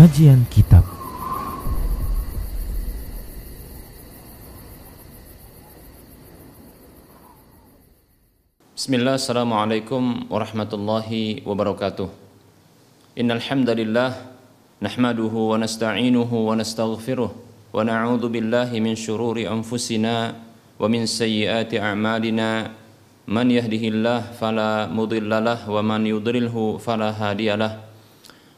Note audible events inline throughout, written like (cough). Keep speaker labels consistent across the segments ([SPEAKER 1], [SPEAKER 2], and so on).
[SPEAKER 1] Kajian Kitab.
[SPEAKER 2] Bismillah, Assalamualaikum warahmatullahi wabarakatuh. Innal hamdalillah nahmaduhu wa nasta'inuhu wa nastaghfiruh wa na'udzu billahi min shururi anfusina wa min sayyiati a'malina. Man yahdihillah fala mudhillalah wa man yudlilhu fala hadiyalah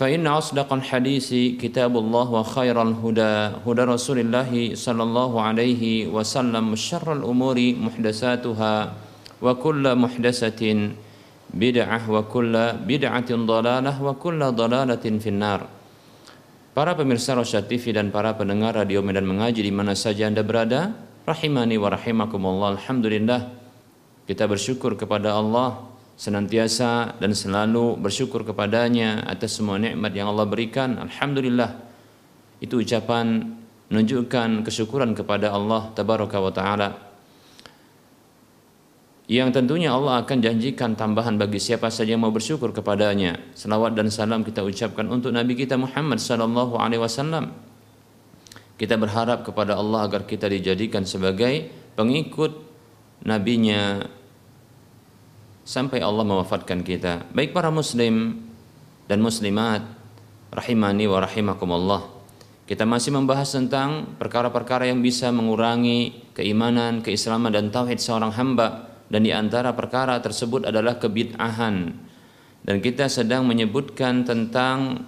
[SPEAKER 2] فإن أصدق الحديث كتاب الله وخير الهدى هدى رسول الله صلى الله عليه وسلم شر الأمور محدثاتها وكل محدثة بدعة وكل بدعة ضلالة وكل ضلالة في النار Para pemirsa Rosyad TV dan para pendengar radio Medan Mengaji di mana saja Anda berada, rahimani wa rahimakumullah. Alhamdulillah kita bersyukur kepada Allah senantiasa dan selalu bersyukur kepadanya atas semua nikmat yang Allah berikan. Alhamdulillah. Itu ucapan menunjukkan kesyukuran kepada Allah tabaraka wa taala. Yang tentunya Allah akan janjikan tambahan bagi siapa saja yang mau bersyukur kepadanya. Salawat dan salam kita ucapkan untuk Nabi kita Muhammad sallallahu alaihi wasallam. Kita berharap kepada Allah agar kita dijadikan sebagai pengikut nabinya sampai Allah mewafatkan kita. Baik para muslim dan muslimat rahimani wa rahimakumullah. Kita masih membahas tentang perkara-perkara yang bisa mengurangi keimanan, keislaman dan tauhid seorang hamba dan di antara perkara tersebut adalah kebid'ahan. Dan kita sedang menyebutkan tentang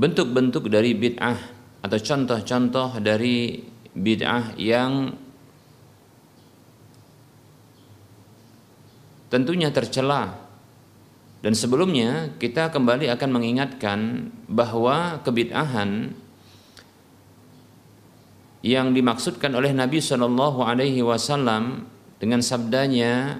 [SPEAKER 2] bentuk-bentuk dari bid'ah atau contoh-contoh dari bid'ah yang tentunya tercela. Dan sebelumnya kita kembali akan mengingatkan bahwa kebid'ahan yang dimaksudkan oleh Nabi Shallallahu Alaihi Wasallam dengan sabdanya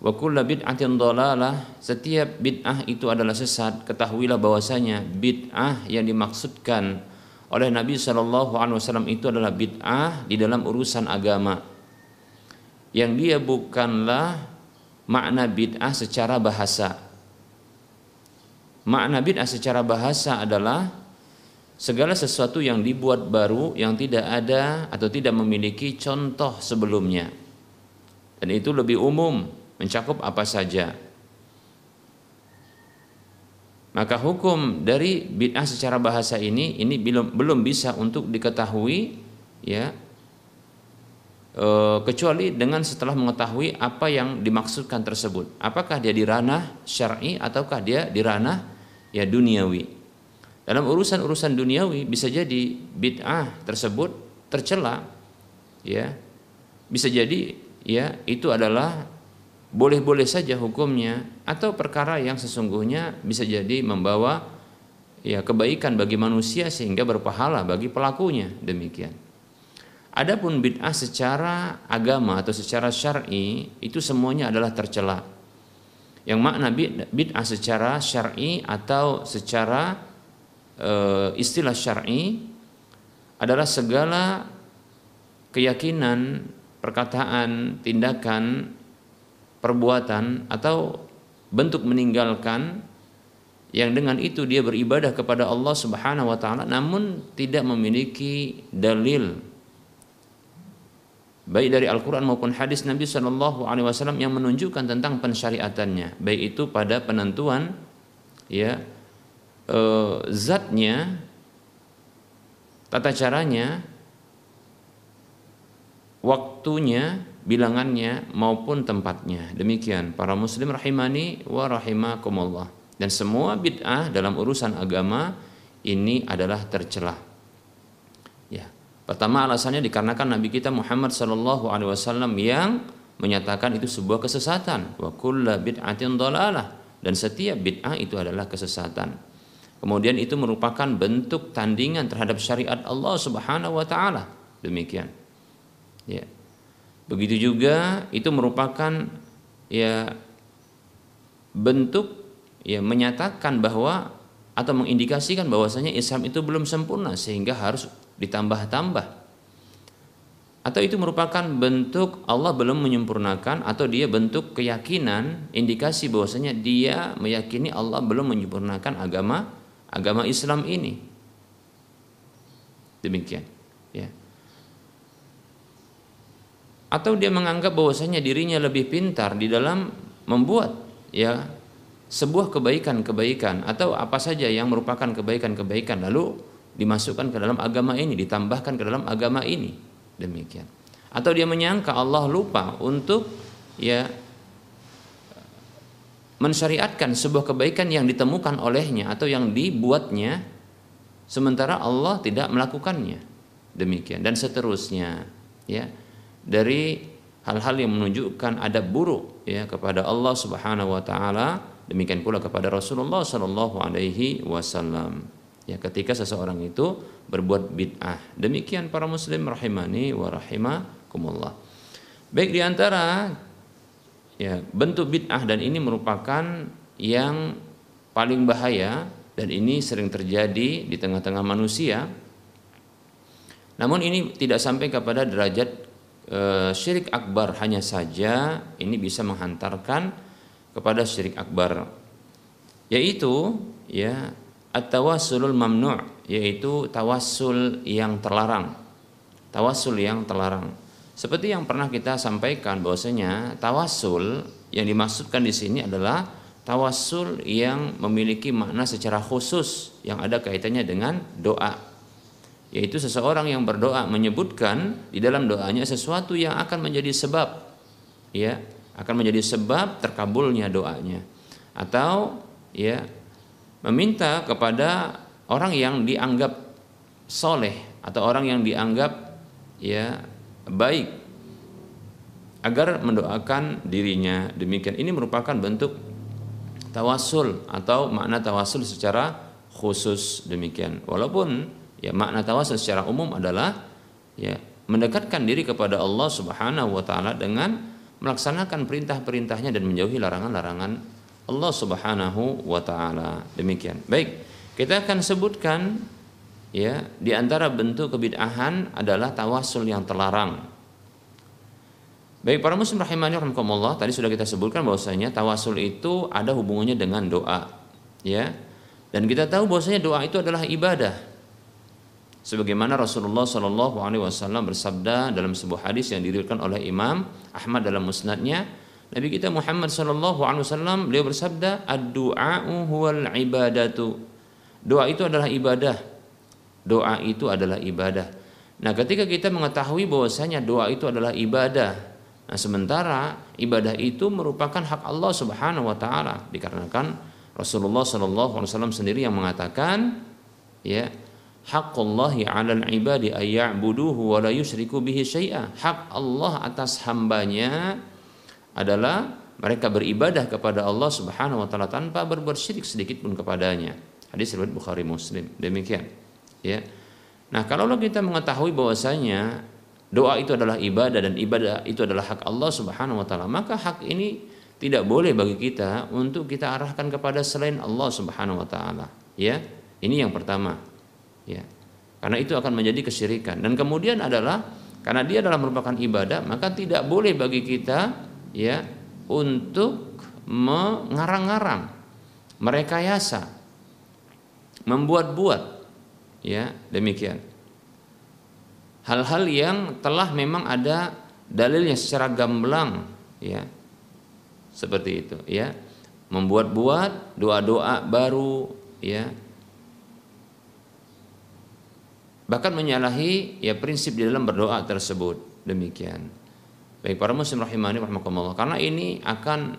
[SPEAKER 2] wa kullu bid'atin dhalalah setiap bid'ah itu adalah sesat. Ketahuilah bahwasanya bid'ah yang dimaksudkan oleh Nabi Shallallahu Alaihi Wasallam itu adalah bid'ah di dalam urusan agama. Yang dia bukanlah makna bid'ah secara bahasa. Makna bid'ah secara bahasa adalah segala sesuatu yang dibuat baru yang tidak ada atau tidak memiliki contoh sebelumnya. Dan itu lebih umum mencakup apa saja maka hukum dari bid'ah secara bahasa ini ini belum belum bisa untuk diketahui ya e, kecuali dengan setelah mengetahui apa yang dimaksudkan tersebut. Apakah dia di ranah syar'i ataukah dia di ranah ya duniawi. Dalam urusan-urusan duniawi bisa jadi bid'ah tersebut tercela ya. Bisa jadi ya itu adalah boleh-boleh saja hukumnya atau perkara yang sesungguhnya bisa jadi membawa ya kebaikan bagi manusia sehingga berpahala bagi pelakunya demikian. Adapun bid'ah secara agama atau secara syar'i itu semuanya adalah tercela. Yang makna bid'ah secara syar'i atau secara e, istilah syar'i adalah segala keyakinan, perkataan, tindakan perbuatan atau bentuk meninggalkan yang dengan itu dia beribadah kepada Allah Subhanahu wa taala namun tidak memiliki dalil. Baik dari Al-Qur'an maupun hadis Nabi Shallallahu alaihi wasallam yang menunjukkan tentang pensyariatannya baik itu pada penentuan ya eh, zatnya tata caranya waktunya bilangannya maupun tempatnya. Demikian para muslim rahimani wa rahimakumullah. Dan semua bid'ah dalam urusan agama ini adalah tercela ya pertama alasannya dikarenakan nabi kita Muhammad sallallahu alaihi wasallam yang menyatakan itu sebuah kesesatan. Wa kullu bid'atin dhalalah dan setiap bid'ah itu adalah kesesatan. Kemudian itu merupakan bentuk tandingan terhadap syariat Allah Subhanahu wa taala. Demikian. Ya Begitu juga itu merupakan ya bentuk ya menyatakan bahwa atau mengindikasikan bahwasanya Islam itu belum sempurna sehingga harus ditambah-tambah. Atau itu merupakan bentuk Allah belum menyempurnakan atau dia bentuk keyakinan indikasi bahwasanya dia meyakini Allah belum menyempurnakan agama agama Islam ini. Demikian, ya atau dia menganggap bahwasanya dirinya lebih pintar di dalam membuat ya sebuah kebaikan-kebaikan atau apa saja yang merupakan kebaikan-kebaikan lalu dimasukkan ke dalam agama ini, ditambahkan ke dalam agama ini. Demikian. Atau dia menyangka Allah lupa untuk ya mensyariatkan sebuah kebaikan yang ditemukan olehnya atau yang dibuatnya sementara Allah tidak melakukannya. Demikian dan seterusnya, ya dari hal-hal yang menunjukkan adab buruk ya kepada Allah Subhanahu wa taala. Demikian pula kepada Rasulullah sallallahu alaihi wasallam. Ya ketika seseorang itu berbuat bid'ah. Demikian para muslim rahimani wa rahimakumullah. Baik di antara ya bentuk bid'ah dan ini merupakan yang paling bahaya dan ini sering terjadi di tengah-tengah manusia. Namun ini tidak sampai kepada derajat e, syirik akbar hanya saja ini bisa menghantarkan kepada syirik akbar. Yaitu ya at-tawassulul mamnu' yaitu tawassul yang terlarang. Tawassul yang terlarang. Seperti yang pernah kita sampaikan bahwasanya tawassul yang dimaksudkan di sini adalah tawassul yang memiliki makna secara khusus yang ada kaitannya dengan doa yaitu seseorang yang berdoa menyebutkan di dalam doanya sesuatu yang akan menjadi sebab ya akan menjadi sebab terkabulnya doanya. Atau ya meminta kepada orang yang dianggap soleh atau orang yang dianggap ya baik agar mendoakan dirinya. Demikian. Ini merupakan bentuk tawasul atau makna tawasul secara khusus. Demikian. Walaupun ya makna tawasul secara umum adalah ya mendekatkan diri kepada Allah Subhanahu wa taala dengan melaksanakan perintah-perintahnya dan menjauhi larangan-larangan Allah Subhanahu wa taala. Demikian. Baik, kita akan sebutkan ya di antara bentuk kebid'ahan adalah tawasul yang terlarang. Baik para muslim rahimani rahimakumullah, tadi sudah kita sebutkan bahwasanya tawasul itu ada hubungannya dengan doa, ya. Dan kita tahu bahwasanya doa itu adalah ibadah sebagaimana Rasulullah Shallallahu Alaihi Wasallam bersabda dalam sebuah hadis yang diriwayatkan oleh Imam Ahmad dalam musnadnya Nabi kita Muhammad Shallallahu Alaihi Wasallam beliau bersabda ad-du'a huwal ibadatu. Doa itu adalah ibadah. Doa itu adalah ibadah. Nah ketika kita mengetahui bahwasanya doa itu adalah ibadah nah sementara ibadah itu merupakan hak Allah Subhanahu Wa Taala. Dikarenakan Rasulullah Shallallahu Alaihi Wasallam sendiri yang mengatakan ya haqqullahi 'alal ibadi ay ya'buduhu wa la yusyriku bihi syai'a. Hak Allah atas hambanya adalah mereka beribadah kepada Allah Subhanahu wa taala tanpa berbuat syirik sedikit pun kepadanya. Hadis riwayat Bukhari Muslim. Demikian. Ya. Nah, kalau kita mengetahui bahwasanya doa itu adalah ibadah dan ibadah itu adalah hak Allah Subhanahu wa taala, maka hak ini tidak boleh bagi kita untuk kita arahkan kepada selain Allah Subhanahu wa taala, ya. Ini yang pertama ya. Karena itu akan menjadi kesyirikan. Dan kemudian adalah karena dia adalah merupakan ibadah maka tidak boleh bagi kita ya untuk mengarang-arang merekayasa membuat-buat ya demikian. Hal-hal yang telah memang ada dalilnya secara gamblang ya seperti itu ya. Membuat-buat doa-doa baru ya bahkan menyalahi ya prinsip di dalam berdoa tersebut. Demikian. Baik para muslim rahimani rahimakumullah. Karena ini akan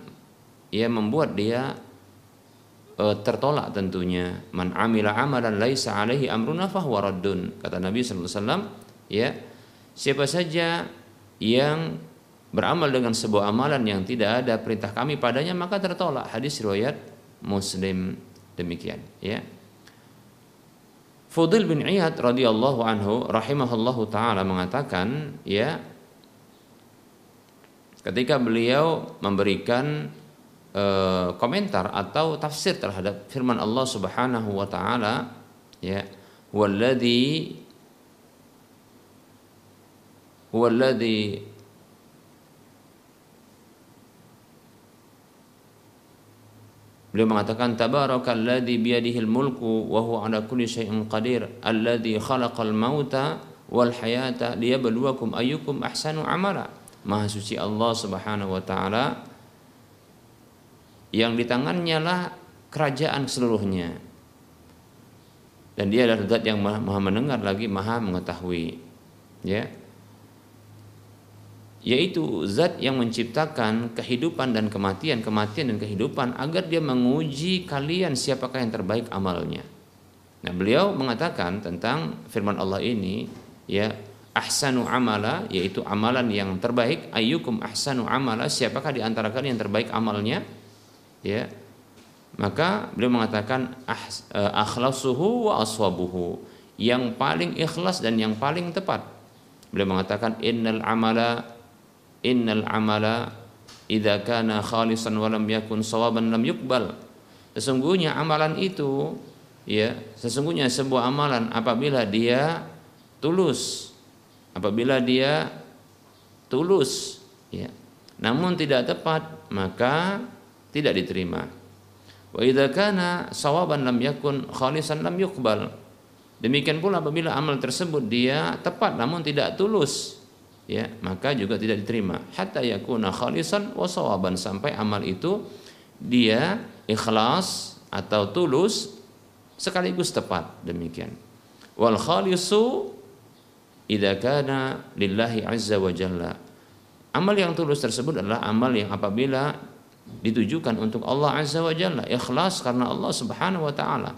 [SPEAKER 2] ya membuat dia e, tertolak tentunya. Man amila amalan laisa alaihi amruna fahuwa raddun. Kata Nabi sallallahu alaihi wasallam ya siapa saja yang beramal dengan sebuah amalan yang tidak ada perintah kami padanya maka tertolak. Hadis riwayat Muslim. Demikian ya Fudil bin Iyad radhiyallahu anhu rahimahullahu taala mengatakan ya ketika beliau memberikan e, komentar atau tafsir terhadap firman Allah Subhanahu wa taala ya walladzi huwallazi Beliau mengatakan tabarakalladzi biyadihil mulku wa huwa ala kulli syai'in qadir alladzi khalaqal mauta wal hayata liyabluwakum ayyukum ahsanu amala. Maha suci Allah Subhanahu wa taala yang di tangannya lah kerajaan seluruhnya. Dan dia adalah zat yang maha mendengar lagi maha mengetahui. Ya yaitu zat yang menciptakan kehidupan dan kematian, kematian dan kehidupan agar dia menguji kalian siapakah yang terbaik amalnya. Nah, beliau mengatakan tentang firman Allah ini ya ahsanu amala yaitu amalan yang terbaik. Ayyukum ahsanu amala siapakah di antara kalian yang terbaik amalnya? Ya maka beliau mengatakan eh, akhlasuhu wa aswabuhu yang paling ikhlas dan yang paling tepat. Beliau mengatakan innal amala innal amala idza kana khalisan wa lam yakun sawaban lam yukbal sesungguhnya amalan itu ya sesungguhnya sebuah amalan apabila dia tulus. Apabila dia tulus ya. Namun tidak tepat maka tidak diterima. Wa idza kana sawaban lam yakun khalisan lam yukbal demikian pula apabila amal tersebut dia tepat namun tidak tulus ya maka juga tidak diterima. Hatta yakuna khalisan wa sawaban. Sampai amal itu dia ikhlas atau tulus sekaligus tepat. Demikian. Wal khalisu idza kana lillahi azza wa jalla. Amal yang tulus tersebut adalah amal yang apabila ditujukan untuk Allah azza wa jalla. Ikhlas karena Allah subhanahu wa taala.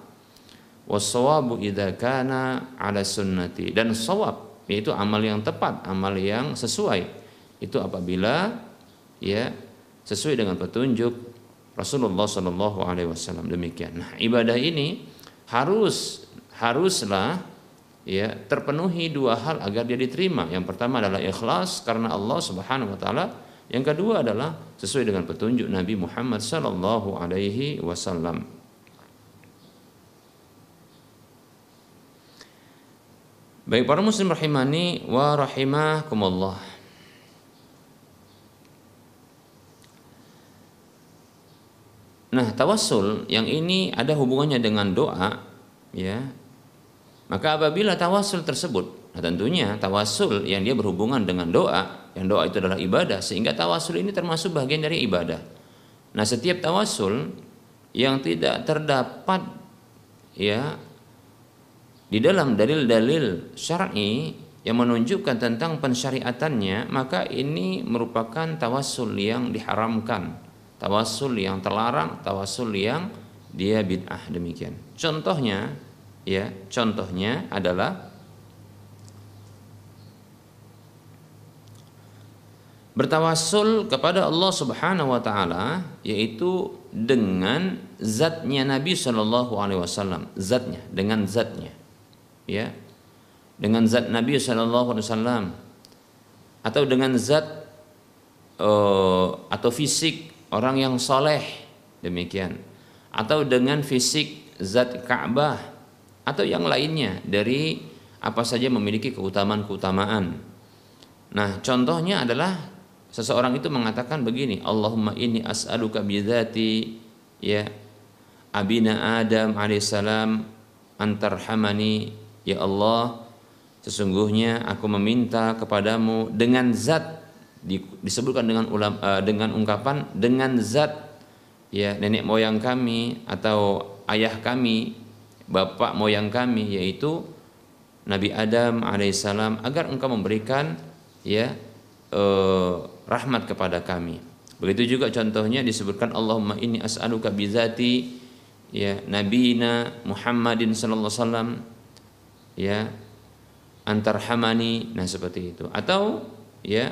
[SPEAKER 2] Wasawabu idza kana ala sunnati. Dan sawab yaitu amal yang tepat, amal yang sesuai. Itu apabila ya sesuai dengan petunjuk Rasulullah Shallallahu Alaihi Wasallam demikian. Nah ibadah ini harus haruslah ya terpenuhi dua hal agar dia diterima. Yang pertama adalah ikhlas karena Allah Subhanahu Wa Taala. Yang kedua adalah sesuai dengan petunjuk Nabi Muhammad Shallallahu Alaihi Wasallam. Baik para muslim rahimani wa rahimakumullah. Nah, tawassul yang ini ada hubungannya dengan doa, ya. Maka apabila tawassul tersebut, nah tentunya tawassul yang dia berhubungan dengan doa, yang doa itu adalah ibadah, sehingga tawassul ini termasuk bagian dari ibadah. Nah, setiap tawassul yang tidak terdapat ya di dalam dalil-dalil syar'i yang menunjukkan tentang pensyariatannya maka ini merupakan tawassul yang diharamkan. Tawassul yang terlarang tawassul yang dia bid'ah demikian. Contohnya ya contohnya adalah bertawassul kepada Allah Subhanahu wa taala yaitu dengan zatnya Nabi Shallallahu alaihi wasallam. Zatnya dengan zatnya ya. Dengan zat Nabi Shallallahu Alaihi Wasallam. Atau dengan zat uh, atau fisik orang yang soleh demikian. Atau dengan fisik zat Ka'bah atau yang lainnya dari apa saja memiliki keutamaan-keutamaan. Nah, contohnya adalah seseorang itu mengatakan begini, Allahumma inni as'aluka bidzati ya. Abina Adam alaihissalam antarhamani Ya Allah, sesungguhnya aku meminta kepadamu dengan zat disebutkan dengan ulam, uh, dengan ungkapan dengan zat ya nenek moyang kami atau ayah kami, bapak moyang kami yaitu Nabi Adam alaihissalam agar engkau memberikan ya eh, rahmat kepada kami. Begitu juga contohnya disebutkan Allahumma inni as'aluka bizati ya nabiyina Muhammadin sallallahu alaihi wasallam ya antarhamani nah seperti itu. Atau ya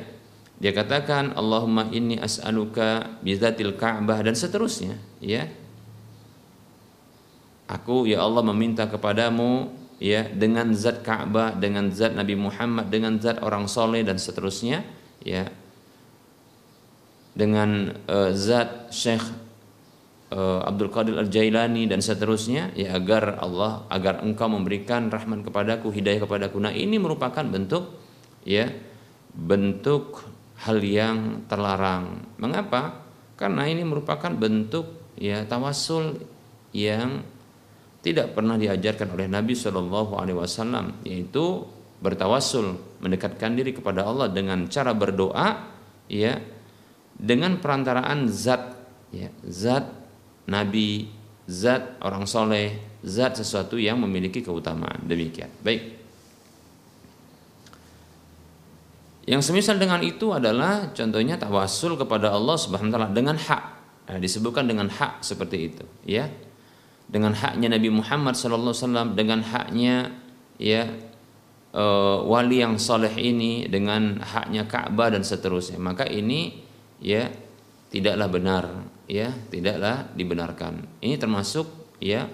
[SPEAKER 2] dia katakan Allahumma inni as'aluka bizatil Ka'bah dan seterusnya ya. Aku ya Allah meminta kepadamu ya dengan zat Ka'bah dengan zat Nabi Muhammad dengan zat orang soleh dan seterusnya ya. Dengan uh, zat Syekh Abdul Qadir Al-Jailani dan seterusnya ya agar Allah agar engkau memberikan rahmat kepadaku hidayah kepadaku. Nah ini merupakan bentuk ya bentuk hal yang terlarang. Mengapa? Karena ini merupakan bentuk ya tawasul yang tidak pernah diajarkan oleh Nabi Shallallahu Alaihi Wasallam yaitu bertawasul mendekatkan diri kepada Allah dengan cara berdoa ya dengan perantaraan zat ya zat nabi, zat orang soleh, zat sesuatu yang memiliki keutamaan. Demikian. Baik. Yang semisal dengan itu adalah contohnya tawasul kepada Allah Subhanahu wa taala dengan hak. Nah, disebutkan dengan hak seperti itu, ya. Dengan haknya Nabi Muhammad sallallahu alaihi wasallam, dengan haknya ya uh, wali yang soleh ini, dengan haknya Ka'bah dan seterusnya. Maka ini ya tidaklah benar ya tidaklah dibenarkan. Ini termasuk ya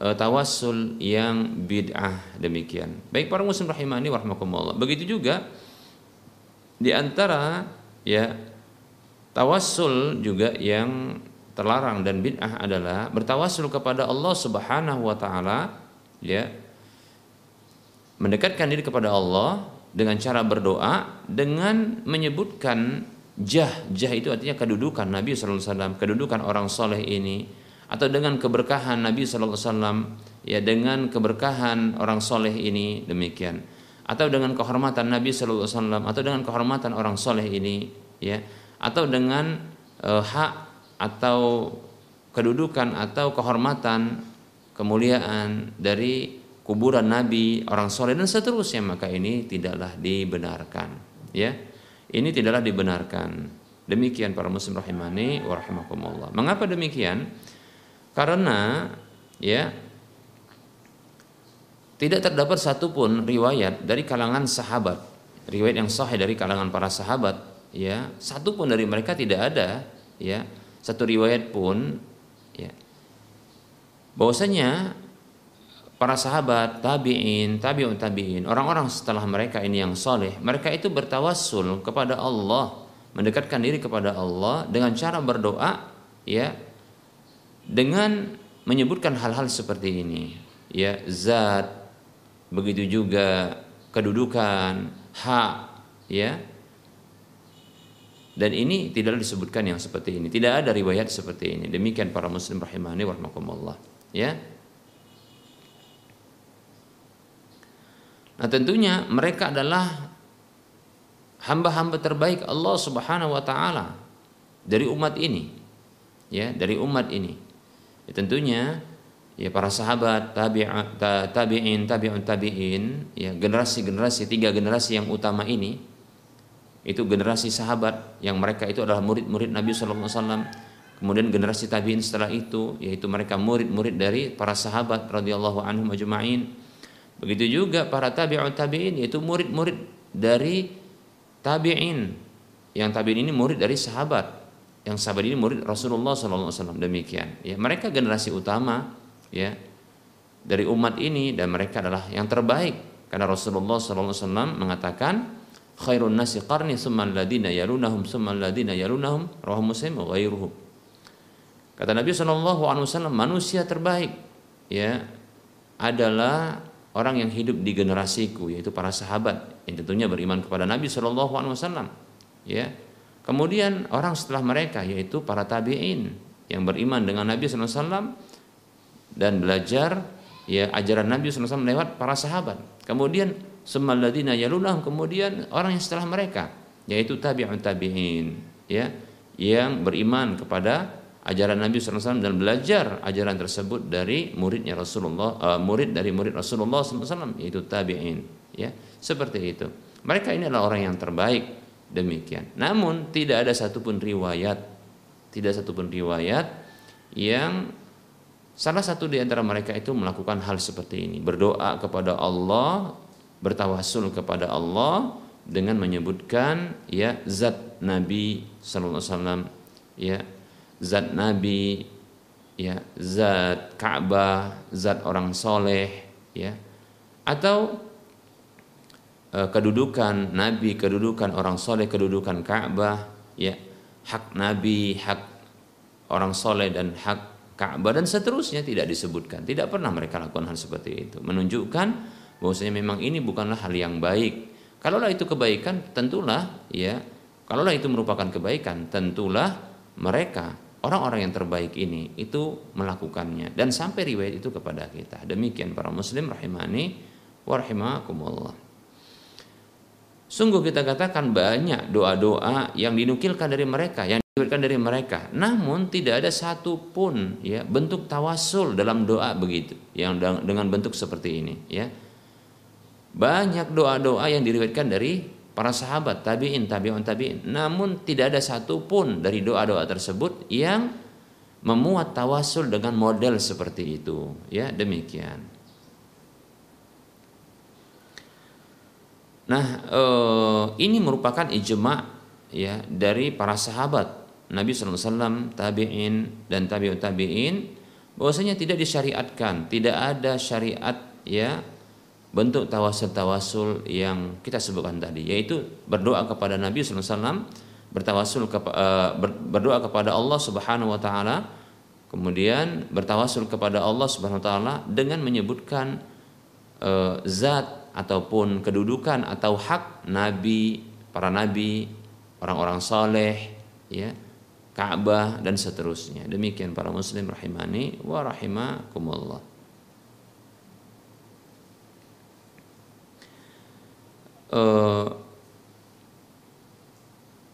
[SPEAKER 2] e, tawassul yang bid'ah demikian. Baik para muslim rahimani warahmatullah begitu juga di antara ya tawassul juga yang terlarang dan bid'ah adalah bertawassul kepada Allah Subhanahu wa taala ya mendekatkan diri kepada Allah dengan cara berdoa dengan menyebutkan jah jah itu artinya kedudukan Nabi SAW kedudukan orang soleh ini atau dengan keberkahan Nabi SAW ya dengan keberkahan orang soleh ini demikian. Atau dengan kehormatan Nabi SAW atau dengan kehormatan orang soleh ini ya. Atau dengan uh, hak atau kedudukan atau kehormatan kemuliaan dari kuburan Nabi orang soleh dan seterusnya maka ini tidaklah dibenarkan ya ini tidaklah dibenarkan. Demikian para muslim rahimani wa rahimakumullah. Mengapa demikian? Karena ya tidak terdapat satupun riwayat dari kalangan sahabat, riwayat yang sahih dari kalangan para sahabat, ya, satupun dari mereka tidak ada, ya, satu riwayat pun, ya, bahwasanya para sahabat, tabi'in, tabi'un tabi'in, orang-orang setelah mereka ini yang soleh, mereka itu bertawassul kepada Allah, mendekatkan diri kepada Allah dengan cara berdoa, ya, dengan menyebutkan hal-hal seperti ini, ya, zat, begitu juga kedudukan, hak, ya, dan ini tidak disebutkan yang seperti ini. Tidak ada riwayat seperti ini. Demikian para muslim rahimani warahmatullah. Ya. Nah tentunya mereka adalah hamba-hamba terbaik Allah Subhanahu wa taala dari umat ini. Ya, dari umat ini. Ya, tentunya ya para sahabat, tabi'in, tabi'in, tabi'un tabi'in, ya generasi-generasi tiga generasi yang utama ini itu generasi sahabat yang mereka itu adalah murid-murid Nabi sallallahu alaihi wasallam. Kemudian generasi tabi'in setelah itu yaitu mereka murid-murid dari para sahabat radhiyallahu anhum ajma'in Begitu juga para tabi'ut tabi'in yaitu murid-murid dari tabi'in. Yang tabi'in ini murid dari sahabat. Yang sahabat ini murid Rasulullah SAW demikian. Ya, mereka generasi utama ya dari umat ini dan mereka adalah yang terbaik karena Rasulullah SAW mengatakan khairun nasi qarni summa alladina yalunahum summa alladina yalunahum rawahu muslim wa ghairuhu kata Nabi SAW manusia terbaik ya adalah orang yang hidup di generasiku yaitu para sahabat yang tentunya beriman kepada Nabi Shallallahu Alaihi Wasallam ya. Kemudian orang setelah mereka yaitu para tabiin yang beriman dengan Nabi Shallallahu Alaihi Wasallam dan belajar ya ajaran Nabi Shallallahu Alaihi Wasallam lewat para sahabat. Kemudian semaladina yalunahum kemudian orang yang setelah mereka yaitu tabi'un tabi'in ya yang beriman kepada ajaran Nabi SAW dan belajar ajaran tersebut dari muridnya Rasulullah uh, murid dari murid Rasulullah SAW yaitu tabi'in ya. Seperti itu. Mereka ini adalah orang yang terbaik. Demikian. Namun tidak ada satupun riwayat tidak satupun riwayat yang salah satu di antara mereka itu melakukan hal seperti ini. Berdoa kepada Allah bertawasul kepada Allah dengan menyebutkan ya zat Nabi wasallam ya zat Nabi ya zat Ka'bah zat orang soleh ya. Atau uh, kedudukan Nabi kedudukan orang soleh kedudukan Ka'bah ya. Hak Nabi hak orang soleh dan hak Ka'bah dan seterusnya tidak disebutkan. Tidak pernah mereka lakukan hal seperti itu. Menunjukkan bahwasanya memang ini bukanlah hal yang baik. Kalaulah itu kebaikan, tentulah ya, kalaulah itu merupakan kebaikan, tentulah mereka orang-orang yang terbaik ini itu melakukannya dan sampai riwayat itu kepada kita. Demikian para muslim rahimani wa rahimakumullah. Sungguh kita katakan banyak doa-doa yang dinukilkan dari mereka, yang diberikan dari mereka. Namun tidak ada satu pun ya bentuk tawasul dalam doa begitu, yang dengan bentuk seperti ini ya banyak doa-doa yang diriwayatkan dari para sahabat tabiin tabiun tabiin. Namun tidak ada satupun dari doa-doa tersebut yang memuat tawasul dengan model seperti itu. Ya demikian. Nah eh, ini merupakan ijma ya dari para sahabat. Nabi SAW tabiin dan tabiun tabiin bahwasanya tidak disyariatkan. Tidak ada syariat ya bentuk tawasul-tawasul yang kita sebutkan tadi yaitu berdoa kepada Nabi SAW bertawasul kepa, uh, berdoa kepada Allah Subhanahu wa taala kemudian bertawasul kepada Allah Subhanahu wa taala dengan menyebutkan uh, zat ataupun kedudukan atau hak nabi para nabi orang-orang saleh ya Ka'bah dan seterusnya. Demikian para muslim rahimani wa rahimakumullah Eh,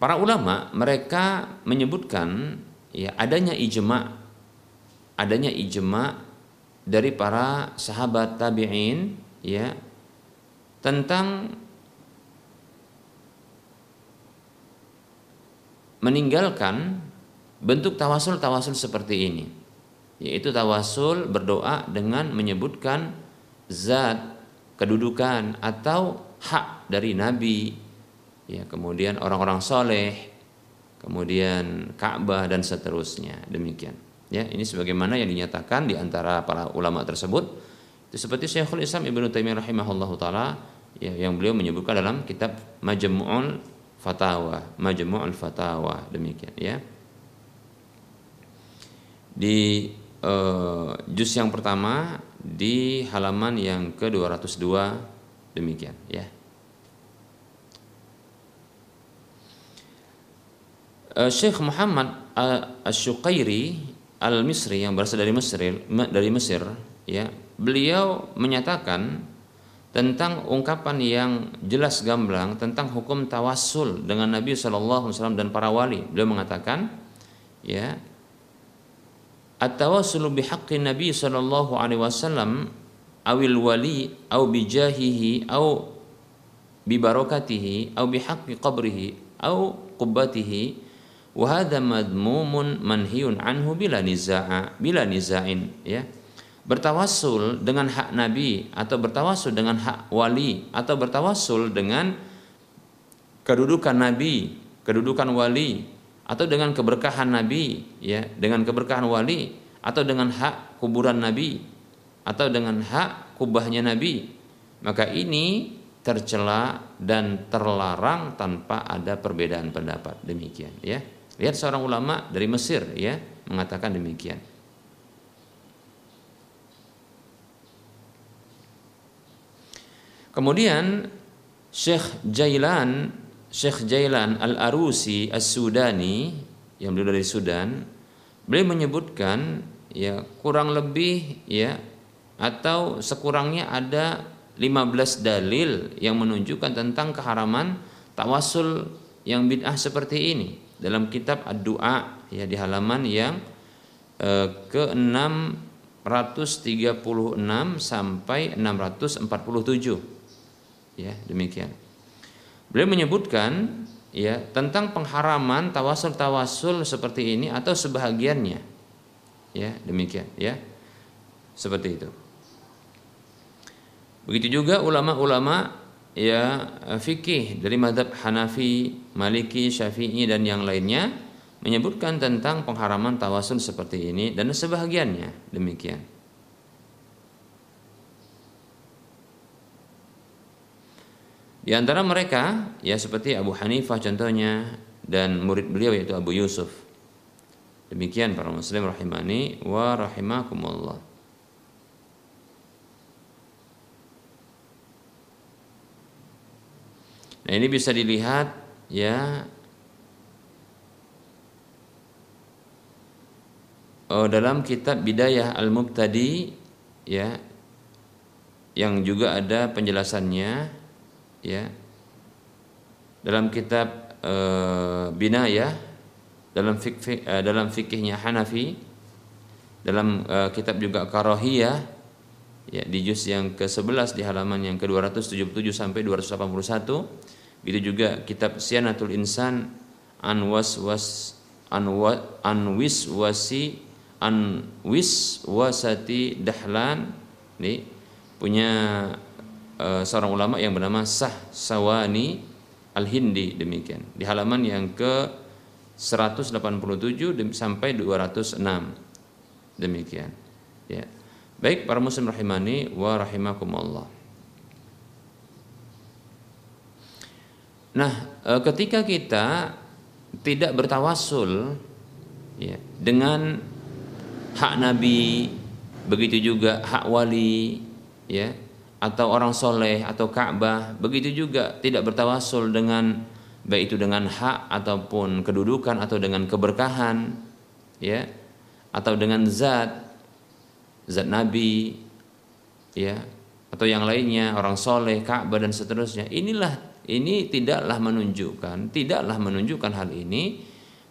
[SPEAKER 2] para ulama mereka menyebutkan ya adanya ijma adanya ijma dari para sahabat tabi'in ya tentang meninggalkan bentuk tawasul-tawasul seperti ini yaitu tawasul berdoa dengan menyebutkan zat kedudukan atau hak dari Nabi, ya kemudian orang-orang soleh, kemudian Ka'bah dan seterusnya. Demikian. Ya, ini sebagaimana yang dinyatakan di antara para ulama tersebut. Itu seperti Syekhul Islam Ibnu Taimiyah rahimahullah taala ya, yang beliau menyebutkan dalam kitab Majmu'ul Fatawa, Majmu'ul Fatawa demikian ya. Di uh, juz yang pertama di halaman yang ke-202 Demikian ya. Uh, Syekh Muhammad Asy-Syuqairi Al-Misri yang berasal dari Mesir, dari Mesir ya, beliau menyatakan tentang ungkapan yang jelas gamblang tentang hukum tawassul dengan Nabi Wasallam dan para wali. Beliau mengatakan, ya, at-tawassulu bihaqqi Nabi Shallallahu Alaihi Wasallam awil wali au bijahihi au bibarakatihi au bihaqqi qabrihi au qubbatihi wa hadha madmumun manhiyun anhu bila niza'a bila niza'in ya. Bertawassul dengan hak nabi atau bertawassul dengan hak wali atau bertawassul dengan kedudukan nabi kedudukan wali atau dengan keberkahan nabi ya dengan keberkahan wali atau dengan hak kuburan nabi atau dengan hak kubahnya Nabi. Maka ini tercela dan terlarang tanpa ada perbedaan pendapat. Demikian ya lihat seorang ulama dari Mesir ya mengatakan demikian. Kemudian Syekh Jailan Syekh Jailan Al-Arusi As-Sudani yang beliau dari Sudan beliau menyebutkan ya kurang lebih ya atau sekurangnya ada 15 dalil yang menunjukkan tentang keharaman tawasul yang bid'ah seperti ini dalam kitab ad-du'a ya di halaman yang eh, ke 636 sampai 647 ya demikian. Beliau menyebutkan ya tentang pengharaman tawasul-tawasul seperti ini atau sebahagiannya. Ya demikian ya. Seperti itu. Begitu juga ulama-ulama ya fikih dari madhab Hanafi, Maliki, Syafi'i dan yang lainnya menyebutkan tentang pengharaman tawasul seperti ini dan sebahagiannya demikian. Di antara mereka ya seperti Abu Hanifah contohnya dan murid beliau yaitu Abu Yusuf. Demikian para muslim rahimani wa rahimakumullah. Nah ini bisa dilihat ya. Oh, dalam kitab Bidayah Al-Mubtadi ya yang juga ada penjelasannya ya. Dalam kitab e, Binayah dalam fikih e, dalam fikihnya Hanafi dalam e, kitab juga Karohiyah ya di juz yang ke-11 di halaman yang ke-277 sampai 281 Begitu juga kitab Sianatul Insan Anwas was Anwa, Anwis wasi Anwis wasati Dahlan ini punya uh, seorang ulama yang bernama Sah Sawani Al-Hindi demikian. Di halaman yang ke 187 sampai 206 demikian. Ya. Baik para muslim rahimani wa rahimakumullah Nah, e, ketika kita tidak bertawasul ya, dengan hak Nabi, begitu juga hak wali, ya, atau orang soleh atau Ka'bah, begitu juga tidak bertawasul dengan baik itu dengan hak ataupun kedudukan atau dengan keberkahan, ya, atau dengan zat, zat Nabi, ya, atau yang lainnya orang soleh, Ka'bah dan seterusnya. Inilah ini tidaklah menunjukkan tidaklah menunjukkan hal ini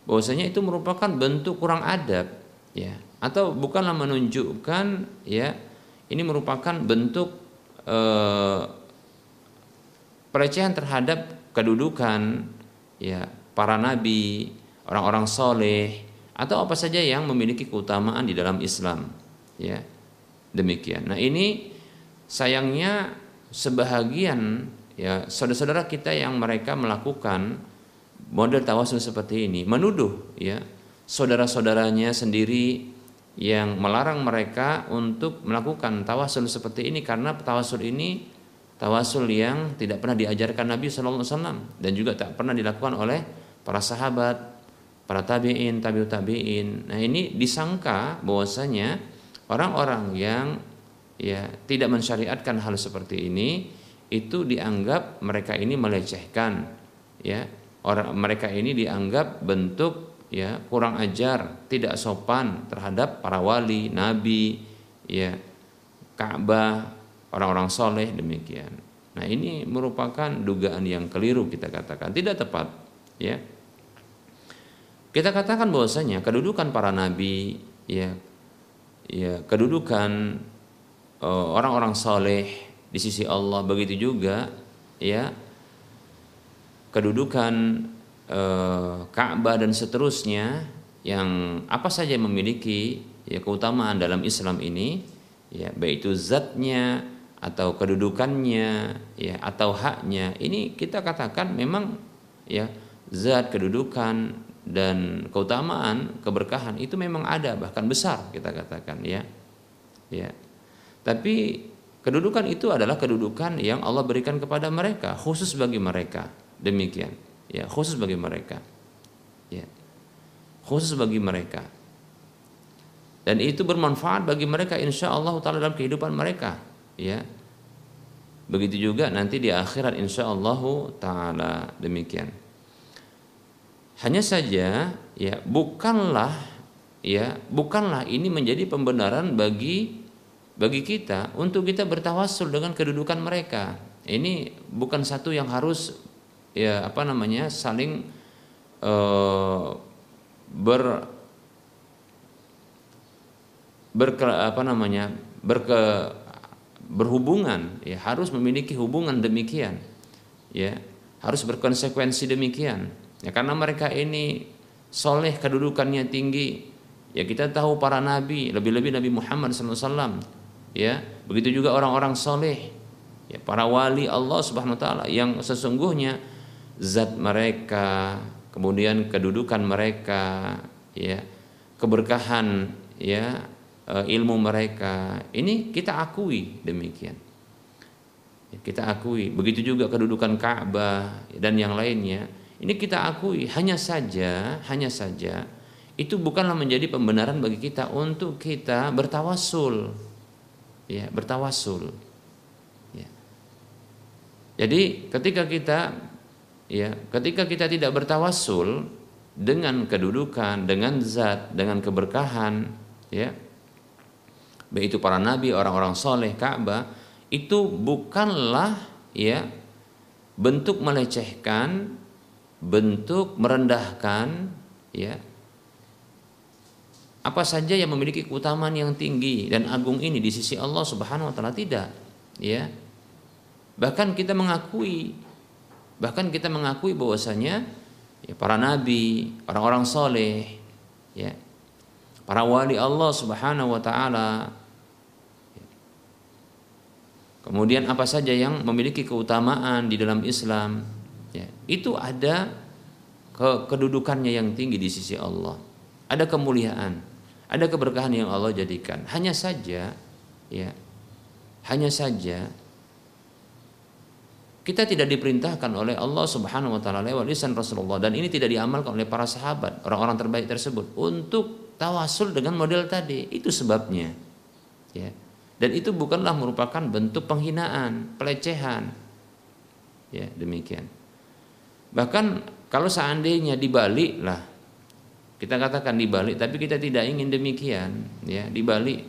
[SPEAKER 2] bahwasanya itu merupakan bentuk kurang adab ya. Atau bukanlah menunjukkan ya ini merupakan bentuk eh, pelecehan terhadap kedudukan ya para nabi orang-orang soleh atau apa saja yang memiliki keutamaan di dalam Islam ya. Demikian. Nah ini sayangnya sebahagian ya saudara-saudara kita yang mereka melakukan model tawasul seperti ini menuduh ya saudara-saudaranya sendiri yang melarang mereka untuk melakukan tawasul seperti ini karena tawasul ini tawasul yang tidak pernah diajarkan Nabi Wasallam dan juga tak pernah dilakukan oleh para sahabat, para tabiin, tabiut tabiin. Nah ini disangka bahwasanya orang-orang yang ya tidak mensyariatkan hal seperti ini itu dianggap mereka ini melecehkan ya. Orang mereka ini dianggap bentuk ya kurang ajar tidak sopan terhadap para wali nabi ya Ka'bah orang-orang soleh demikian. Nah ini merupakan dugaan yang keliru kita katakan. Tidak tepat ya. Kita katakan bahwasanya kedudukan para nabi ya ya kedudukan eh, orang-orang soleh di sisi Allah begitu juga ya kedudukan e, Ka'bah dan seterusnya yang apa saja memiliki ya keutamaan dalam Islam ini ya baik itu zatnya atau kedudukannya ya atau haknya ini kita katakan memang ya zat kedudukan dan keutamaan keberkahan itu memang ada bahkan besar kita katakan ya ya. Tapi Kedudukan itu adalah kedudukan yang Allah berikan kepada mereka, khusus bagi mereka. Demikian, ya, khusus bagi mereka. Ya. Khusus bagi mereka. Dan itu bermanfaat bagi mereka insya Allah taala dalam kehidupan mereka, ya. Begitu juga nanti di akhirat insya Allah taala demikian. Hanya saja ya bukanlah ya bukanlah ini menjadi pembenaran bagi bagi kita untuk kita bertawasul dengan kedudukan mereka. Ini bukan satu yang harus ya apa namanya saling uh, ber berke, apa namanya berke berhubungan. Ya harus memiliki hubungan demikian. Ya harus berkonsekuensi demikian. Ya karena mereka ini soleh kedudukannya tinggi. Ya kita tahu para nabi lebih-lebih Nabi Muhammad SAW ya begitu juga orang-orang soleh. Ya para wali Allah Subhanahu Wa Taala yang sesungguhnya zat mereka kemudian kedudukan mereka ya keberkahan ya eh, ilmu mereka. Ini kita akui demikian. Ya, kita akui. Begitu juga kedudukan Ka'bah dan yang lainnya. Ini kita akui. Hanya saja hanya saja itu bukanlah menjadi pembenaran bagi kita untuk kita bertawasul ya bertawasul ya. jadi ketika kita ya ketika kita tidak bertawasul dengan kedudukan, dengan zat, dengan keberkahan, ya, baik itu para nabi, orang-orang soleh, Ka'bah, itu bukanlah ya bentuk melecehkan, bentuk merendahkan, ya, apa saja yang memiliki keutamaan yang tinggi dan agung ini di sisi Allah Subhanahu wa taala tidak ya bahkan kita mengakui bahkan kita mengakui bahwasanya ya, para nabi, orang-orang soleh, ya, para wali Allah Subhanahu wa taala. Kemudian apa saja yang memiliki keutamaan di dalam Islam, ya, itu ada ke kedudukannya yang tinggi di sisi Allah. Ada kemuliaan, ada keberkahan yang Allah jadikan. Hanya saja ya, hanya saja kita tidak diperintahkan oleh Allah Subhanahu wa taala lewat lisan Rasulullah dan ini tidak diamalkan oleh para sahabat, orang-orang terbaik tersebut untuk tawasul dengan model tadi. Itu sebabnya. Ya. Dan itu bukanlah merupakan bentuk penghinaan, pelecehan. Ya, demikian. Bahkan kalau seandainya dibalik lah kita katakan dibalik tapi kita tidak ingin demikian ya. Dibalik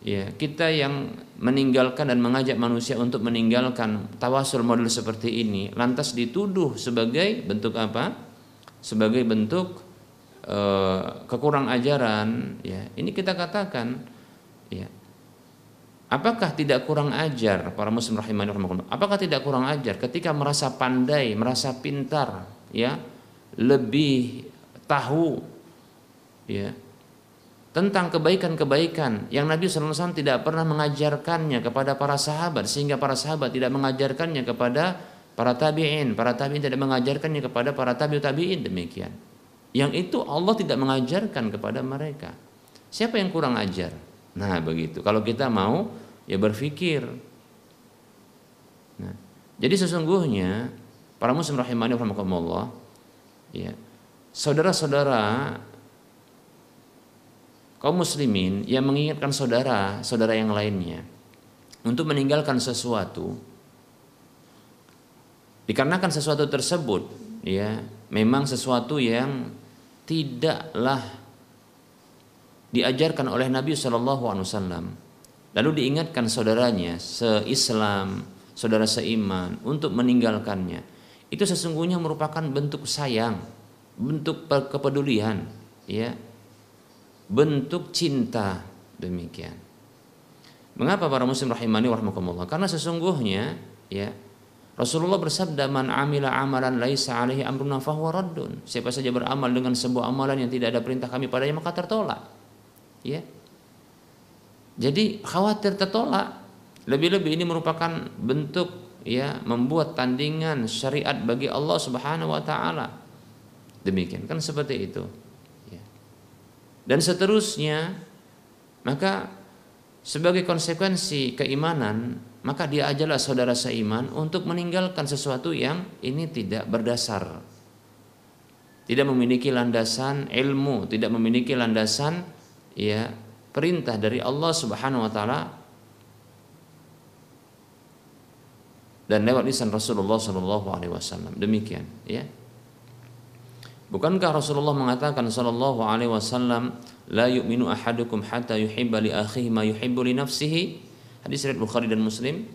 [SPEAKER 2] ya kita yang meninggalkan dan mengajak manusia untuk meninggalkan tawasul model seperti ini lantas dituduh sebagai bentuk apa? Sebagai bentuk uh, kekurang ajaran ya. Ini kita katakan ya. Apakah tidak kurang ajar para muslim rahimani apakah tidak kurang ajar ketika merasa pandai merasa pintar ya lebih tahu ya tentang kebaikan-kebaikan yang Nabi SAW tidak pernah mengajarkannya kepada para sahabat sehingga para sahabat tidak mengajarkannya kepada para tabi'in, para tabi'in tidak mengajarkannya kepada para tabi'ut tabi'in demikian. Yang itu Allah tidak mengajarkan kepada mereka. Siapa yang kurang ajar? Nah, begitu. Kalau kita mau ya berpikir. Nah, jadi sesungguhnya para muslim rahimani rahimakumullah ya. Saudara-saudara kaum muslimin yang mengingatkan saudara, saudara yang lainnya untuk meninggalkan sesuatu. Dikarenakan sesuatu tersebut ya memang sesuatu yang tidaklah diajarkan oleh Nabi Shallallahu Alaihi Wasallam. Lalu diingatkan saudaranya seislam saudara seiman untuk meninggalkannya. Itu sesungguhnya merupakan bentuk sayang bentuk kepedulian ya bentuk cinta demikian. Mengapa para muslim rahimani warahmatullah? Karena sesungguhnya ya Rasulullah bersabda man amila amalan laisa alaihi amruna fahuwa raddun. Siapa saja beramal dengan sebuah amalan yang tidak ada perintah kami padanya maka tertolak. Ya. Jadi khawatir tertolak. Lebih-lebih ini merupakan bentuk ya membuat tandingan syariat bagi Allah Subhanahu wa taala. Demikian kan seperti itu dan seterusnya maka sebagai konsekuensi keimanan maka dia ajalah saudara seiman untuk meninggalkan sesuatu yang ini tidak berdasar. Tidak memiliki landasan ilmu tidak memiliki landasan ya perintah dari Allah Subhanahu wa taala. Dan lewat lisan Rasulullah Shallallahu alaihi wasallam. Demikian ya Bukankah Rasulullah mengatakan sallallahu alaihi wasallam la yu'minu ahadukum hatta yuhibba li akhihi ma yuhibbu li nafsihi? Hadis riwayat Bukhari dan Muslim.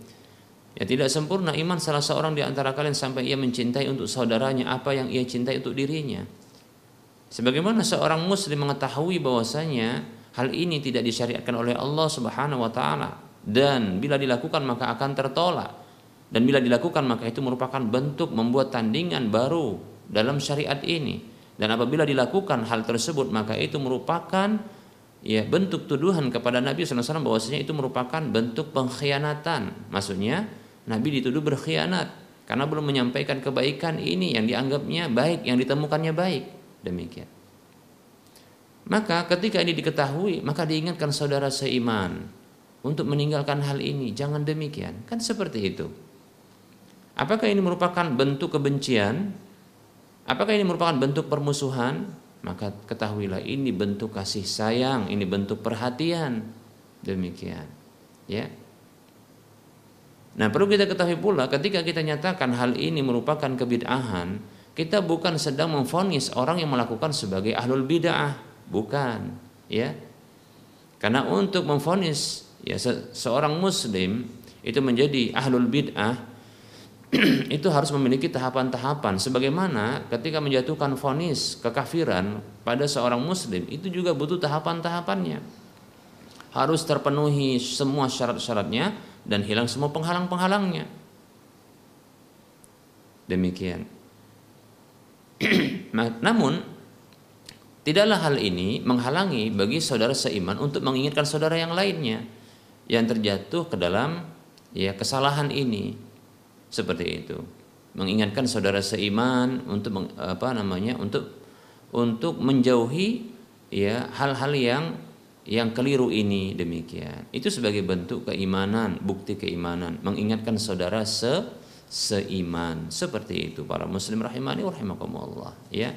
[SPEAKER 2] Ya tidak sempurna iman salah seorang di antara kalian sampai ia mencintai untuk saudaranya apa yang ia cintai untuk dirinya. Sebagaimana seorang muslim mengetahui bahwasanya hal ini tidak disyariatkan oleh Allah Subhanahu wa taala dan bila dilakukan maka akan tertolak dan bila dilakukan maka itu merupakan bentuk membuat tandingan baru dalam syariat ini dan apabila dilakukan hal tersebut maka itu merupakan ya bentuk tuduhan kepada Nabi SAW bahwasanya itu merupakan bentuk pengkhianatan maksudnya Nabi dituduh berkhianat karena belum menyampaikan kebaikan ini yang dianggapnya baik yang ditemukannya baik demikian maka ketika ini diketahui maka diingatkan saudara seiman untuk meninggalkan hal ini. Jangan demikian. Kan seperti itu. Apakah ini merupakan bentuk kebencian? Apakah ini merupakan bentuk permusuhan? Maka ketahuilah ini bentuk kasih sayang, ini bentuk perhatian. Demikian. Ya. Nah, perlu kita ketahui pula ketika kita nyatakan hal ini merupakan kebid'ahan, kita bukan sedang memfonis orang yang melakukan sebagai ahlul bid'ah, bukan, ya. Karena untuk memfonis ya se seorang muslim itu menjadi ahlul bid'ah (clears throat) itu harus memiliki tahapan-tahapan. Sebagaimana ketika menjatuhkan vonis kekafiran pada seorang muslim itu juga butuh tahapan-tahapannya. Harus terpenuhi semua syarat-syaratnya dan hilang semua penghalang-penghalangnya. Demikian. (clears throat) Namun tidaklah hal ini menghalangi bagi saudara seiman untuk mengingatkan saudara yang lainnya yang terjatuh ke dalam ya kesalahan ini seperti itu. Mengingatkan saudara seiman untuk apa namanya untuk untuk menjauhi ya hal-hal yang yang keliru ini demikian. Itu sebagai bentuk keimanan bukti keimanan. Mengingatkan saudara se seiman. Seperti itu para muslim rahimani rahimakumullah ya.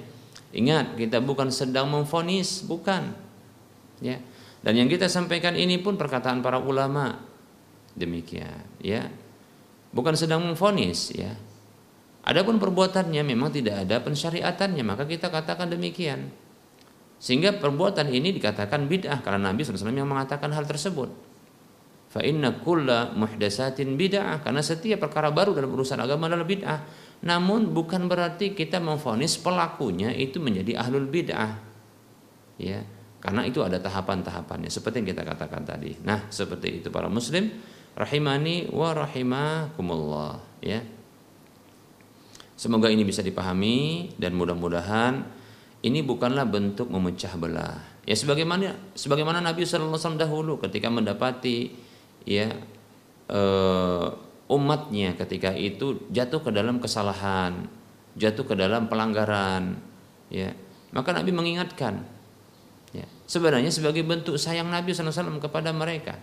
[SPEAKER 2] Ingat kita bukan sedang memfonis bukan ya. Dan yang kita sampaikan ini pun perkataan para ulama demikian, ya. Bukan sedang memfonis, ya. Adapun perbuatannya memang tidak ada pensyariatannya, maka kita katakan demikian. Sehingga perbuatan ini dikatakan bid'ah karena Nabi SAW yang mengatakan hal tersebut. Fa inna kulla muhdasatin bid'ah karena setiap perkara baru dalam urusan agama adalah bid'ah. Namun bukan berarti kita memfonis pelakunya itu menjadi ahlul bid'ah. Ya, karena itu ada tahapan-tahapannya seperti yang kita katakan tadi. Nah, seperti itu para muslim rahimani wa rahimakumullah ya. Semoga ini bisa dipahami dan mudah-mudahan ini bukanlah bentuk memecah belah. Ya sebagaimana sebagaimana Nabi sallallahu alaihi wasallam dahulu ketika mendapati ya uh, umatnya ketika itu jatuh ke dalam kesalahan, jatuh ke dalam pelanggaran, ya. Maka Nabi mengingatkan, Ya. Sebenarnya sebagai bentuk sayang Nabi SAW kepada mereka.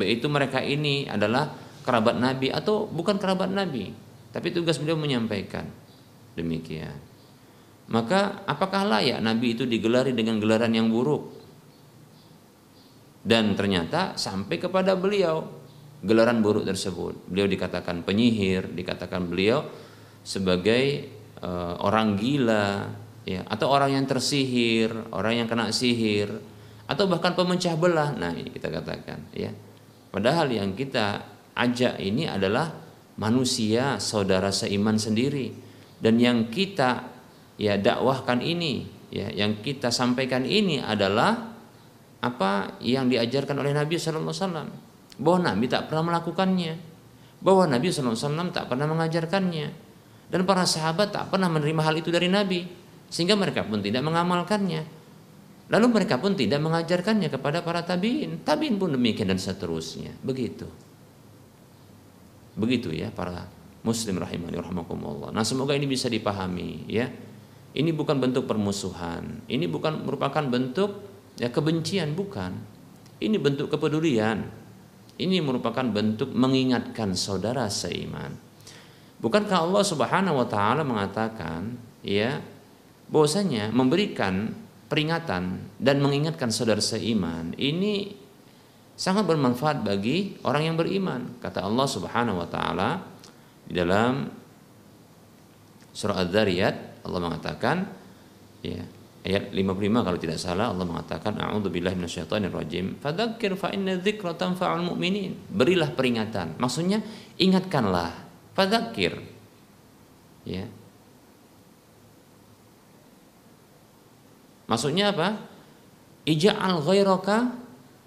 [SPEAKER 2] Baik itu mereka ini adalah kerabat Nabi atau bukan kerabat Nabi. Tapi tugas beliau menyampaikan. Demikian. Maka apakah layak Nabi itu digelari dengan gelaran yang buruk? Dan ternyata sampai kepada beliau gelaran buruk tersebut. Beliau dikatakan penyihir, dikatakan beliau sebagai uh, orang gila, ya atau orang yang tersihir, orang yang kena sihir atau bahkan pemecah belah. Nah, ini kita katakan ya. Padahal yang kita ajak ini adalah manusia saudara seiman sendiri. Dan yang kita ya dakwahkan ini ya yang kita sampaikan ini adalah apa yang diajarkan oleh Nabi sallallahu alaihi wasallam. Bahwa Nabi tak pernah melakukannya. Bahwa Nabi sallallahu alaihi wasallam tak pernah mengajarkannya. Dan para sahabat tak pernah menerima hal itu dari Nabi. Sehingga mereka pun tidak mengamalkannya. Lalu mereka pun tidak mengajarkannya kepada para tabiin. Tabiin pun demikian dan seterusnya. Begitu. Begitu ya para muslim rahimani rahimakumullah. Nah, semoga ini bisa dipahami ya. Ini bukan bentuk permusuhan. Ini bukan merupakan bentuk ya kebencian, bukan. Ini bentuk kepedulian. Ini merupakan bentuk mengingatkan saudara seiman. Bukankah Allah Subhanahu wa taala mengatakan ya bahwasanya memberikan peringatan dan mengingatkan saudara seiman ini sangat bermanfaat bagi orang yang beriman kata Allah Subhanahu wa taala di dalam surah Az-Zariyat Allah mengatakan ya ayat 55 kalau tidak salah Allah mengatakan a'udzubillahi fadzakir fa inna dzikra berilah peringatan. Maksudnya ingatkanlah. Fadzakir ya Maksudnya apa? Ija'al ghairaka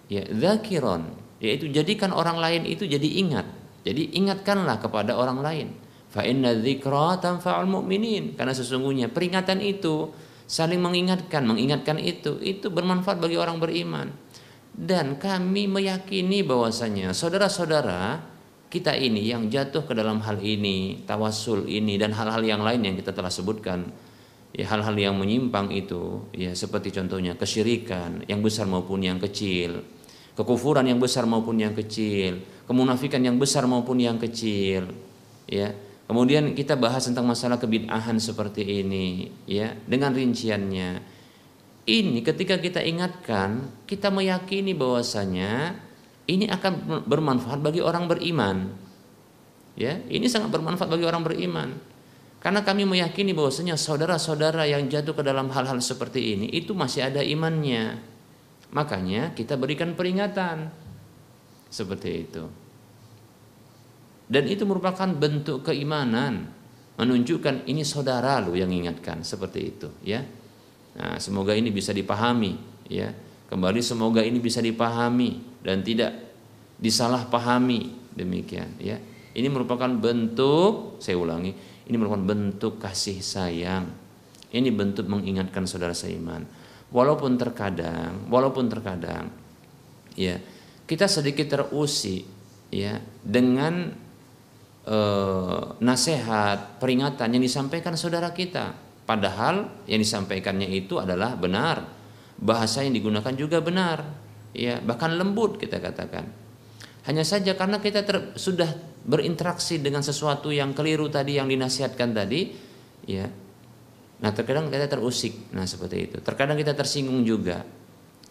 [SPEAKER 2] ya zakiron yaitu jadikan orang lain itu jadi ingat. Jadi ingatkanlah kepada orang lain. Fa inna dzikra tanfa'ul mu'minin. Karena sesungguhnya peringatan itu saling mengingatkan mengingatkan itu itu bermanfaat bagi orang beriman. Dan kami meyakini bahwasanya saudara-saudara kita ini yang jatuh ke dalam hal ini tawasul ini dan hal-hal yang lain yang kita telah sebutkan ya hal-hal yang menyimpang itu ya seperti contohnya kesyirikan yang besar maupun yang kecil kekufuran yang besar maupun yang kecil, kemunafikan yang besar maupun yang kecil, ya. Kemudian kita bahas tentang masalah kebid'ahan seperti ini, ya, dengan rinciannya. Ini ketika kita ingatkan, kita meyakini bahwasanya ini akan bermanfaat bagi orang beriman. Ya, ini sangat bermanfaat bagi orang beriman. Karena kami meyakini bahwasanya saudara-saudara yang jatuh ke dalam hal-hal seperti ini itu masih ada imannya Makanya kita berikan peringatan seperti itu. Dan itu merupakan bentuk keimanan, menunjukkan ini saudara lo yang ingatkan seperti itu, ya. Nah, semoga ini bisa dipahami, ya. Kembali semoga ini bisa dipahami dan tidak disalahpahami demikian, ya. Ini merupakan bentuk, saya ulangi, ini merupakan bentuk kasih sayang. Ini bentuk mengingatkan saudara seiman. Walaupun terkadang walaupun terkadang ya kita sedikit terusik ya dengan eh, nasihat peringatan yang disampaikan saudara kita. Padahal yang disampaikannya itu adalah benar. Bahasa yang digunakan juga benar. Ya bahkan lembut kita katakan. Hanya saja karena kita ter, sudah berinteraksi dengan sesuatu yang keliru tadi yang dinasihatkan tadi ya Nah terkadang kita terusik, nah seperti itu. Terkadang kita tersinggung juga.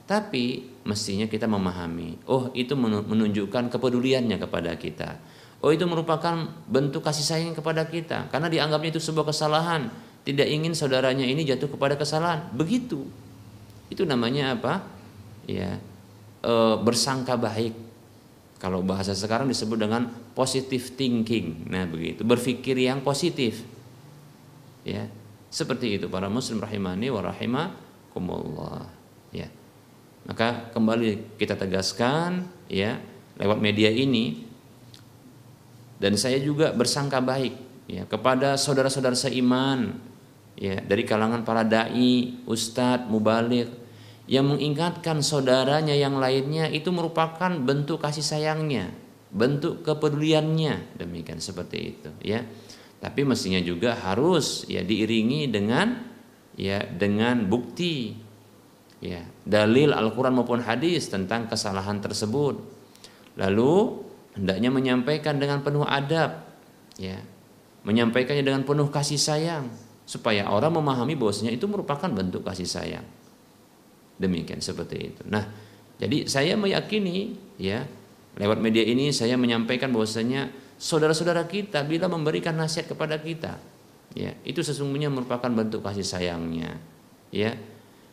[SPEAKER 2] Tapi mestinya kita memahami, oh itu menunjukkan kepeduliannya kepada kita. Oh itu merupakan bentuk kasih sayang kepada kita. Karena dianggapnya itu sebuah kesalahan. Tidak ingin saudaranya ini jatuh kepada kesalahan. Begitu. Itu namanya apa? Ya, e, bersangka baik. Kalau bahasa sekarang disebut dengan positive thinking. Nah begitu. Berpikir yang positif. Ya, seperti itu para muslim rahimani wa rahimakumullah. Ya. Maka kembali kita tegaskan ya lewat media ini dan saya juga bersangka baik ya kepada saudara-saudara seiman ya dari kalangan para dai, ustadz, mubalik yang mengingatkan saudaranya yang lainnya itu merupakan bentuk kasih sayangnya, bentuk kepeduliannya demikian seperti itu ya. Tapi mestinya juga harus ya diiringi dengan ya dengan bukti ya dalil Al-Qur'an maupun hadis tentang kesalahan tersebut. Lalu hendaknya menyampaikan dengan penuh adab ya. Menyampaikannya dengan penuh kasih sayang supaya orang memahami bahwasanya itu merupakan bentuk kasih sayang. Demikian seperti itu. Nah, jadi saya meyakini ya lewat media ini saya menyampaikan bahwasanya saudara-saudara kita bila memberikan nasihat kepada kita ya itu sesungguhnya merupakan bentuk kasih sayangnya ya.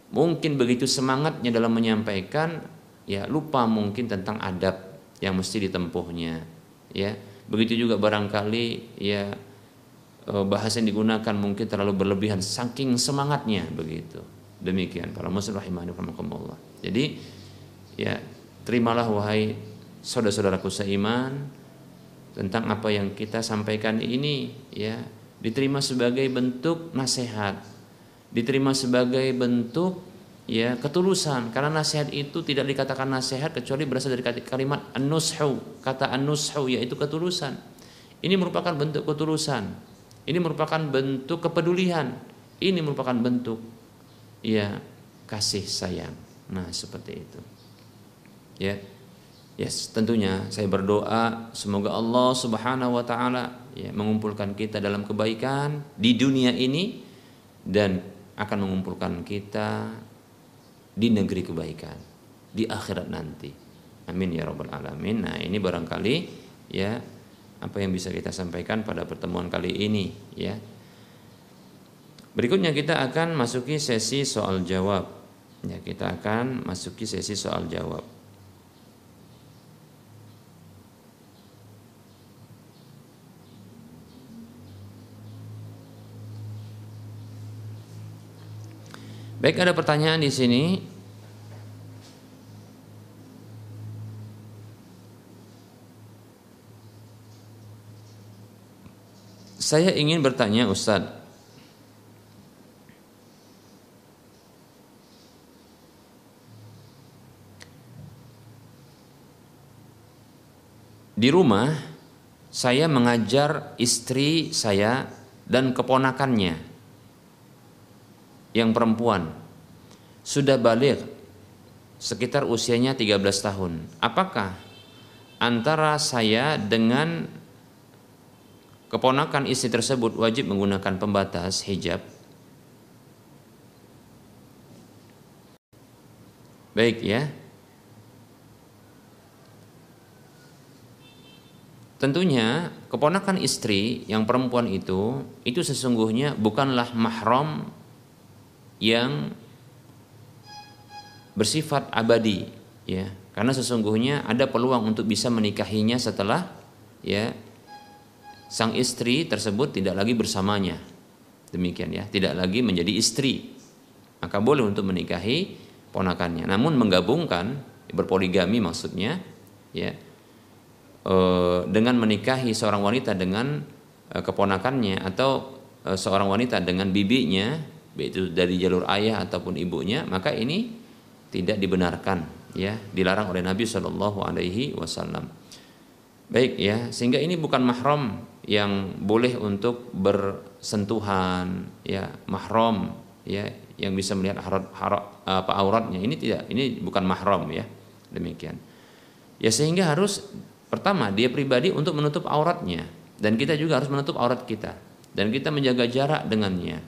[SPEAKER 2] Mungkin begitu semangatnya dalam menyampaikan ya lupa mungkin tentang adab yang mesti ditempuhnya ya. Begitu juga barangkali ya e, bahasa yang digunakan mungkin terlalu berlebihan saking semangatnya begitu demikian. Para muslim rahimani jadi ya terimalah wahai saudara-saudaraku seiman tentang apa yang kita sampaikan ini ya. Diterima sebagai bentuk nasihat. Diterima sebagai bentuk ya ketulusan. Karena nasihat itu tidak dikatakan nasihat kecuali berasal dari kalimat an-nushu. Kata an-nushu yaitu ketulusan. Ini merupakan bentuk ketulusan. Ini merupakan bentuk kepedulian. Ini merupakan bentuk ya kasih sayang nah seperti itu ya Yes, tentunya saya berdoa semoga Allah Subhanahu wa taala ya mengumpulkan kita dalam kebaikan di dunia ini dan akan mengumpulkan kita di negeri kebaikan di akhirat nanti. Amin ya rabbal alamin. Nah, ini barangkali ya apa yang bisa kita sampaikan pada pertemuan kali ini ya. Berikutnya kita akan masuki sesi soal jawab. Ya, kita akan masuki sesi soal jawab. Baik, ada pertanyaan di sini. Saya ingin bertanya Ustadz Di rumah saya mengajar istri saya dan keponakannya yang perempuan sudah balik sekitar usianya 13 tahun. Apakah antara saya dengan keponakan istri tersebut wajib menggunakan pembatas hijab? Baik ya. Tentunya keponakan istri yang perempuan itu itu sesungguhnya bukanlah mahram yang bersifat abadi ya. Karena sesungguhnya ada peluang untuk bisa menikahinya setelah ya sang istri tersebut tidak lagi bersamanya. Demikian ya. Tidak lagi menjadi istri. Maka boleh untuk menikahi ponakannya. Namun menggabungkan berpoligami maksudnya ya dengan menikahi seorang wanita dengan eh, keponakannya atau eh, seorang wanita dengan bibinya yaitu dari jalur ayah ataupun ibunya maka ini tidak dibenarkan ya dilarang oleh Nabi Shallallahu Alaihi Wasallam. Baik ya sehingga ini bukan mahram yang boleh untuk bersentuhan ya mahram ya yang bisa melihat harat, harat, apa auratnya. Ini tidak ini bukan mahram ya demikian. Ya sehingga harus Pertama, dia pribadi untuk menutup auratnya dan kita juga harus menutup aurat kita dan kita menjaga jarak dengannya.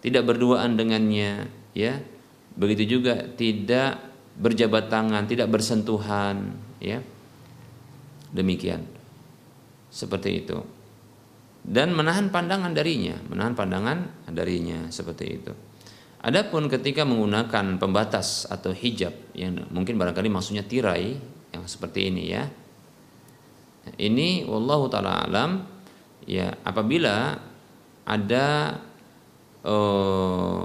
[SPEAKER 2] Tidak berduaan dengannya, ya. Begitu juga tidak berjabat tangan, tidak bersentuhan, ya. Demikian. Seperti itu. Dan menahan pandangan darinya, menahan pandangan darinya seperti itu. Adapun ketika menggunakan pembatas atau hijab yang mungkin barangkali maksudnya tirai yang seperti ini ya, ini wallahu taala alam ya apabila ada uh,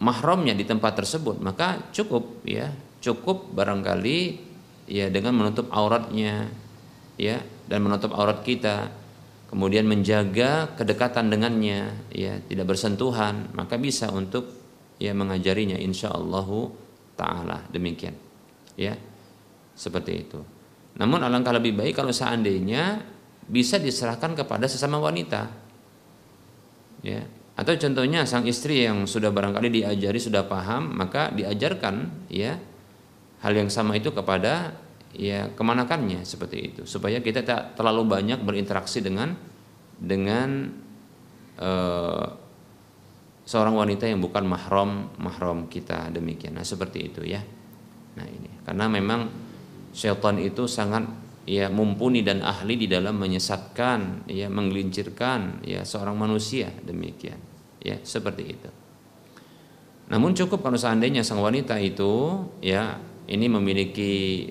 [SPEAKER 2] mahramnya di tempat tersebut maka cukup ya cukup barangkali ya dengan menutup auratnya ya dan menutup aurat kita kemudian menjaga kedekatan dengannya ya tidak bersentuhan maka bisa untuk ya mengajarinya insyaallahu taala. Demikian ya seperti itu namun alangkah lebih baik kalau seandainya bisa diserahkan kepada sesama wanita. Ya. Atau contohnya sang istri yang sudah barangkali diajari sudah paham, maka diajarkan ya hal yang sama itu kepada ya kemanakannya seperti itu supaya kita tak terlalu banyak berinteraksi dengan dengan uh, seorang wanita yang bukan mahram mahram kita demikian nah seperti itu ya nah ini karena memang syaitan itu sangat ya mumpuni dan ahli di dalam menyesatkan ya menggelincirkan ya seorang manusia. Demikian ya seperti itu. Namun cukup kalau seandainya sang wanita itu ya ini memiliki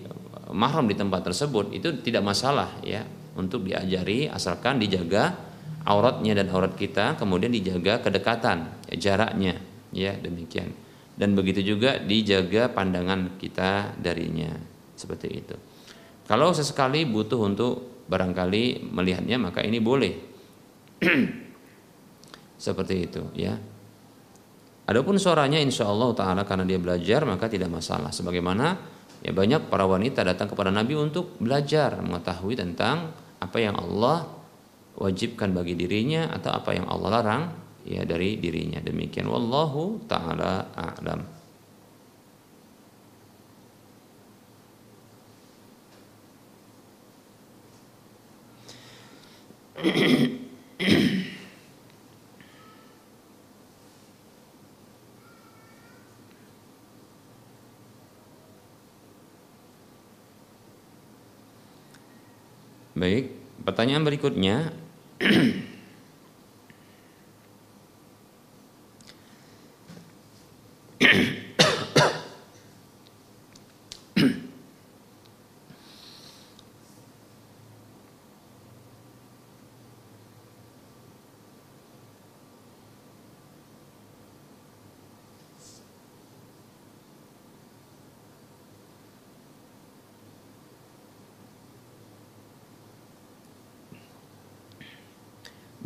[SPEAKER 2] mahram di tempat tersebut itu tidak masalah ya untuk diajari asalkan dijaga auratnya dan aurat kita kemudian dijaga kedekatan ya, jaraknya ya demikian. Dan begitu juga dijaga pandangan kita darinya seperti itu. Kalau sesekali butuh untuk barangkali melihatnya maka ini boleh. (clears throat) seperti itu ya. Adapun suaranya insya Allah taala karena dia belajar maka tidak masalah. Sebagaimana ya banyak para wanita datang kepada Nabi untuk belajar mengetahui tentang apa yang Allah wajibkan bagi dirinya atau apa yang Allah larang ya dari dirinya. Demikian wallahu taala a'lam. Baik, pertanyaan berikutnya.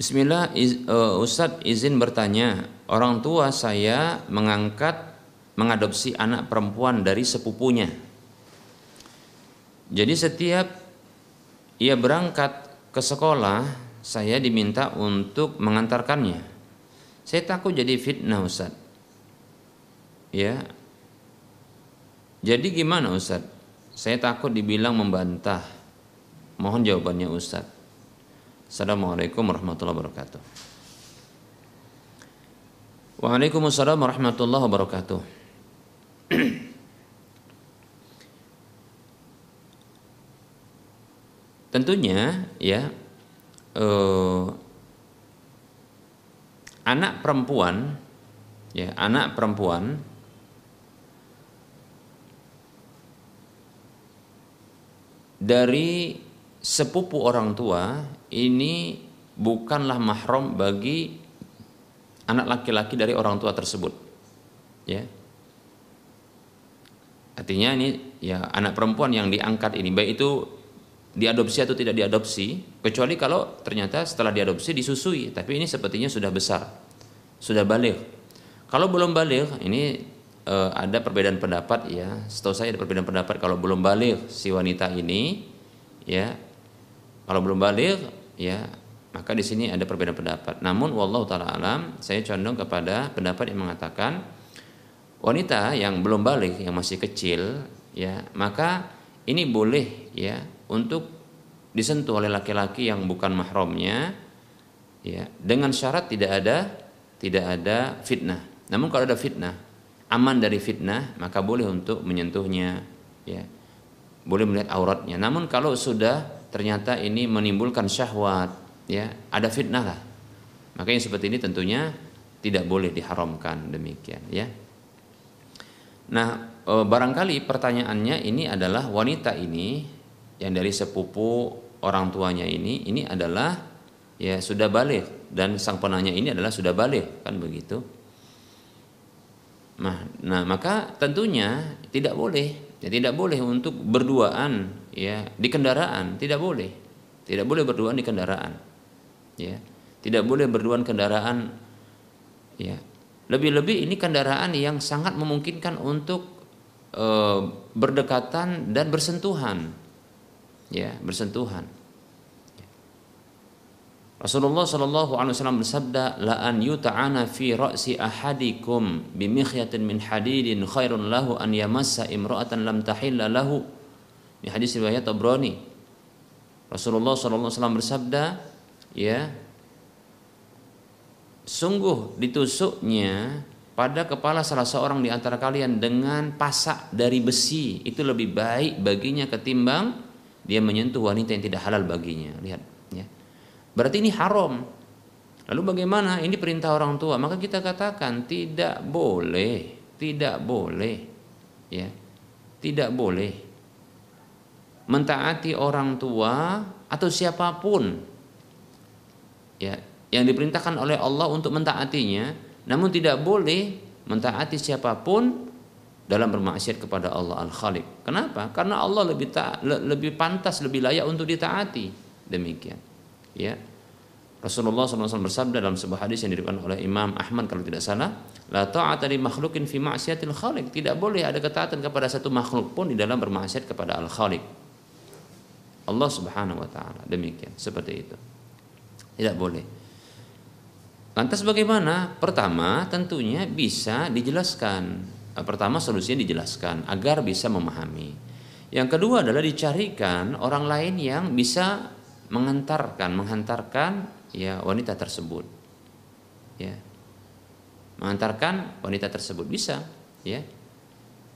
[SPEAKER 2] Bismillah, iz, uh, Ustadz izin bertanya, orang tua saya mengangkat mengadopsi anak perempuan dari sepupunya. Jadi setiap ia berangkat ke sekolah, saya diminta untuk mengantarkannya. Saya takut jadi fitnah Ustadz. Ya. Jadi gimana Ustadz? Saya takut dibilang membantah. Mohon jawabannya Ustadz. Assalamualaikum warahmatullahi wabarakatuh. Waalaikumsalam warahmatullahi wabarakatuh. (clears throat) Tentunya ya eh, anak perempuan ya anak perempuan dari sepupu orang tua ini bukanlah mahram bagi anak laki-laki dari orang tua tersebut. Ya. Artinya ini ya anak perempuan yang diangkat ini baik itu diadopsi atau tidak diadopsi kecuali kalau ternyata setelah diadopsi disusui tapi ini sepertinya sudah besar sudah balik kalau belum balik ini e, ada perbedaan pendapat ya setahu saya ada perbedaan pendapat kalau belum balik si wanita ini ya kalau belum balik ya maka di sini ada perbedaan pendapat. Namun wallahu taala alam saya condong kepada pendapat yang mengatakan wanita yang belum balik yang masih kecil ya maka ini boleh ya untuk disentuh oleh laki-laki yang bukan mahramnya ya dengan syarat tidak ada tidak ada fitnah. Namun kalau ada fitnah aman dari fitnah maka boleh untuk menyentuhnya ya boleh melihat auratnya. Namun kalau sudah ternyata ini menimbulkan syahwat, ya ada fitnah lah. Makanya seperti ini tentunya tidak boleh diharamkan demikian, ya. Nah, e, barangkali pertanyaannya ini adalah wanita ini yang dari sepupu orang tuanya ini, ini adalah ya sudah balik dan sang penanya ini adalah sudah balik kan begitu. Nah, nah maka tentunya tidak boleh, ya tidak boleh untuk berduaan ya di kendaraan. Tidak boleh. Tidak boleh berduaan di kendaraan ya. Tidak boleh berduaan kendaraan ya. Lebih-lebih ini kendaraan yang sangat memungkinkan untuk e, berdekatan dan bersentuhan ya bersentuhan Rasulullah Shallallahu Alaihi Wasallam bersabda, "La an yuta'ana fi ra'si ahadikum bimikhyatin min hadidin khairun lahu an yamassa imra'atan lam tahilla lahu di hadis riwayat Tabrani. Rasulullah SAW bersabda, ya, sungguh ditusuknya pada kepala salah seorang di antara kalian dengan pasak dari besi itu lebih baik baginya ketimbang dia menyentuh wanita yang tidak halal baginya. Lihat. Berarti ini haram. Lalu bagaimana? Ini perintah orang tua. Maka kita katakan tidak boleh, tidak boleh, ya, tidak boleh mentaati orang tua atau siapa pun ya yang diperintahkan oleh Allah untuk mentaatinya namun tidak boleh mentaati siapa pun dalam bermaksiat kepada Allah Al-Khaliq. Kenapa? Karena Allah lebih ta lebih pantas, lebih layak untuk ditaati. Demikian. Ya. Rasulullah SAW bersabda dalam sebuah hadis yang diriwayatkan oleh Imam Ahmad kalau tidak salah, la ta'ata li makhlukin fi ma'siyatil khaliq. Tidak boleh ada ketaatan kepada satu makhluk pun di dalam bermaksiat kepada Al-Khaliq. Allah Subhanahu wa taala. Demikian, seperti itu. Tidak boleh. Lantas bagaimana? Pertama, tentunya bisa dijelaskan. Pertama solusinya dijelaskan agar bisa memahami. Yang kedua adalah dicarikan orang lain yang bisa mengantarkan, menghantarkan ya wanita tersebut. Ya. Mengantarkan wanita tersebut bisa, ya.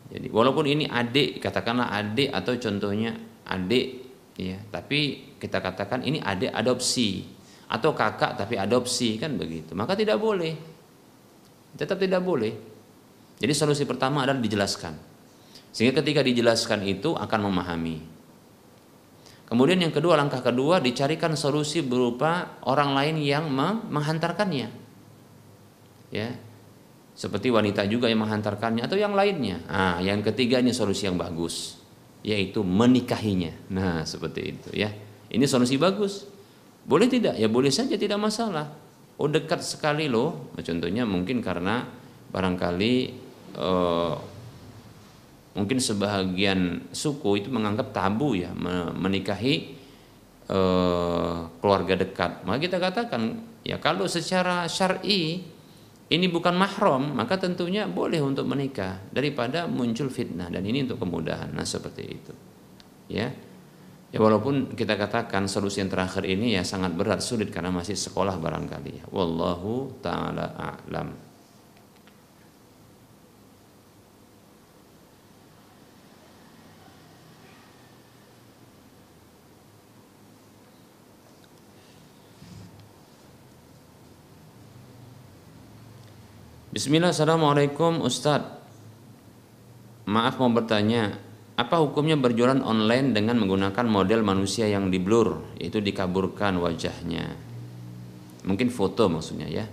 [SPEAKER 2] Jadi walaupun ini adik, katakanlah adik atau contohnya adik ya tapi kita katakan ini adik adopsi atau kakak tapi adopsi kan begitu maka tidak boleh tetap tidak boleh jadi solusi pertama adalah dijelaskan sehingga ketika dijelaskan itu akan memahami kemudian yang kedua langkah kedua dicarikan solusi berupa orang lain yang menghantarkannya ya seperti wanita juga yang menghantarkannya atau yang lainnya ah yang ketiga ini solusi yang bagus yaitu menikahinya. Nah, seperti itu ya. Ini solusi bagus. Boleh tidak? Ya boleh saja tidak masalah. Oh dekat sekali loh. Contohnya mungkin karena barangkali eh, mungkin sebahagian suku itu menganggap tabu ya menikahi eh, keluarga dekat. Maka kita katakan ya kalau secara syar'i ini bukan mahram maka tentunya boleh untuk menikah daripada muncul fitnah dan ini untuk kemudahan. Nah seperti itu. Ya. Ya walaupun kita katakan solusi yang terakhir ini ya sangat berat sulit karena masih sekolah barangkali ya. Wallahu taala a'lam. Bismillah, Assalamualaikum Ustadz Maaf mau bertanya apa hukumnya berjualan online dengan menggunakan model manusia yang di blur, itu dikaburkan wajahnya? Mungkin foto maksudnya ya.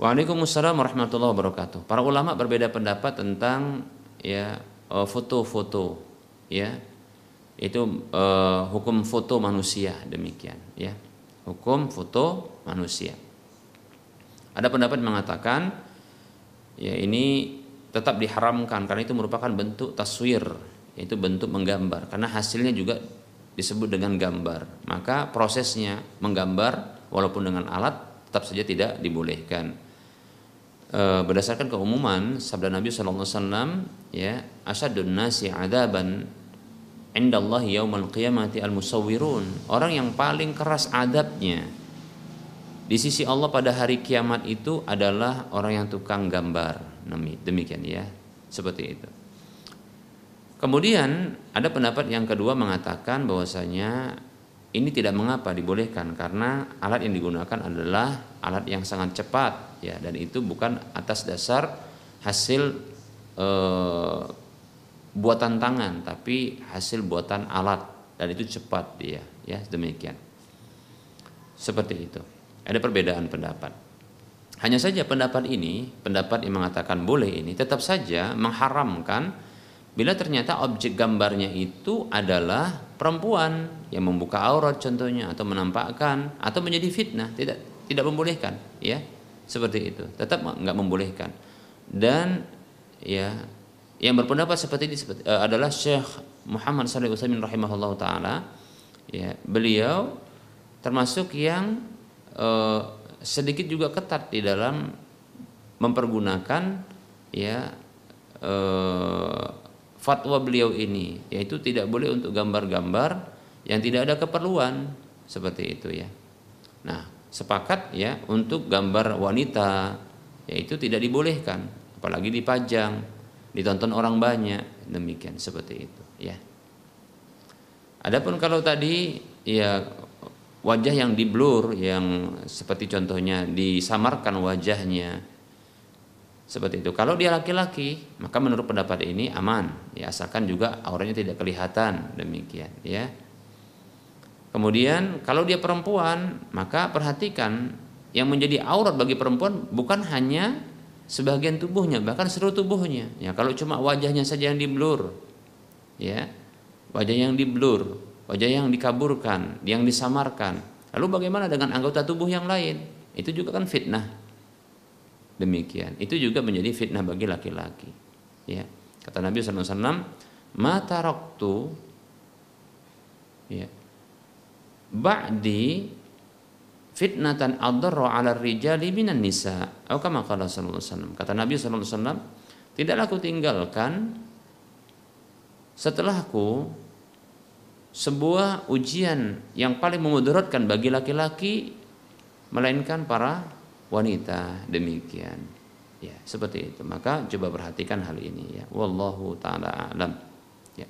[SPEAKER 2] Waalaikumsalam warahmatullahi wabarakatuh. Para ulama berbeda pendapat tentang ya eh, foto-foto ya. Itu uh, hukum foto manusia demikian ya. Hukum foto manusia. Ada pendapat mengatakan ya ini tetap diharamkan karena itu merupakan bentuk taswir yaitu bentuk menggambar. Karena hasilnya juga disebut dengan gambar. Maka prosesnya menggambar walaupun dengan alat tetap saja tidak dibolehkan. E, berdasarkan keumuman sabda Nabi SAW ya asyadun nasi adaban indallahi yaumal qiyamati al musawwirun orang yang paling keras adabnya di sisi Allah pada hari kiamat itu adalah orang yang tukang gambar. Demikian ya. Seperti itu. Kemudian ada pendapat yang kedua mengatakan bahwasanya ini tidak mengapa dibolehkan karena alat yang digunakan adalah alat yang sangat cepat ya. Dan itu bukan atas dasar hasil e, buatan tangan tapi hasil buatan alat. Dan itu cepat dia ya. Demikian. Seperti itu ada perbedaan pendapat hanya saja pendapat ini, pendapat yang mengatakan boleh ini tetap saja mengharamkan bila ternyata objek gambarnya itu adalah perempuan yang membuka aurat contohnya atau menampakkan atau menjadi fitnah, tidak tidak membolehkan, ya. Seperti itu. Tetap nggak membolehkan. Dan ya yang berpendapat seperti ini uh, adalah Syekh Muhammad Saleh Utsaimin rahimahullah taala ya beliau termasuk yang uh, sedikit juga ketat di dalam mempergunakan ya eh, fatwa beliau ini yaitu tidak boleh untuk gambar-gambar yang tidak ada keperluan seperti itu ya. Nah, sepakat ya untuk gambar wanita yaitu tidak dibolehkan apalagi dipajang, ditonton orang banyak, demikian seperti itu ya. Adapun kalau tadi ya wajah yang diblur yang seperti contohnya disamarkan wajahnya seperti itu. Kalau dia laki-laki, maka menurut pendapat ini aman, ya asalkan juga auranya tidak kelihatan demikian, ya. Kemudian kalau dia perempuan, maka perhatikan yang menjadi aurat bagi perempuan bukan hanya sebagian tubuhnya, bahkan seluruh tubuhnya. Ya, kalau cuma wajahnya saja yang diblur, ya, wajah yang diblur, wajah yang dikaburkan, yang disamarkan. Lalu bagaimana dengan anggota tubuh yang lain? Itu juga kan fitnah. Demikian. Itu juga menjadi fitnah bagi laki-laki. Ya. Kata Nabi SAW, mata roktu ya, ba'di fitnatan adarra ala rijali minan nisa. Atau kama kala sallallahu Kata Nabi SAW, tidaklah aku tinggalkan setelahku sebuah ujian yang paling memudaratkan bagi laki-laki melainkan para wanita. Demikian. Ya seperti itu. Maka coba perhatikan hal ini ya. Wallahu taala alam. Ya.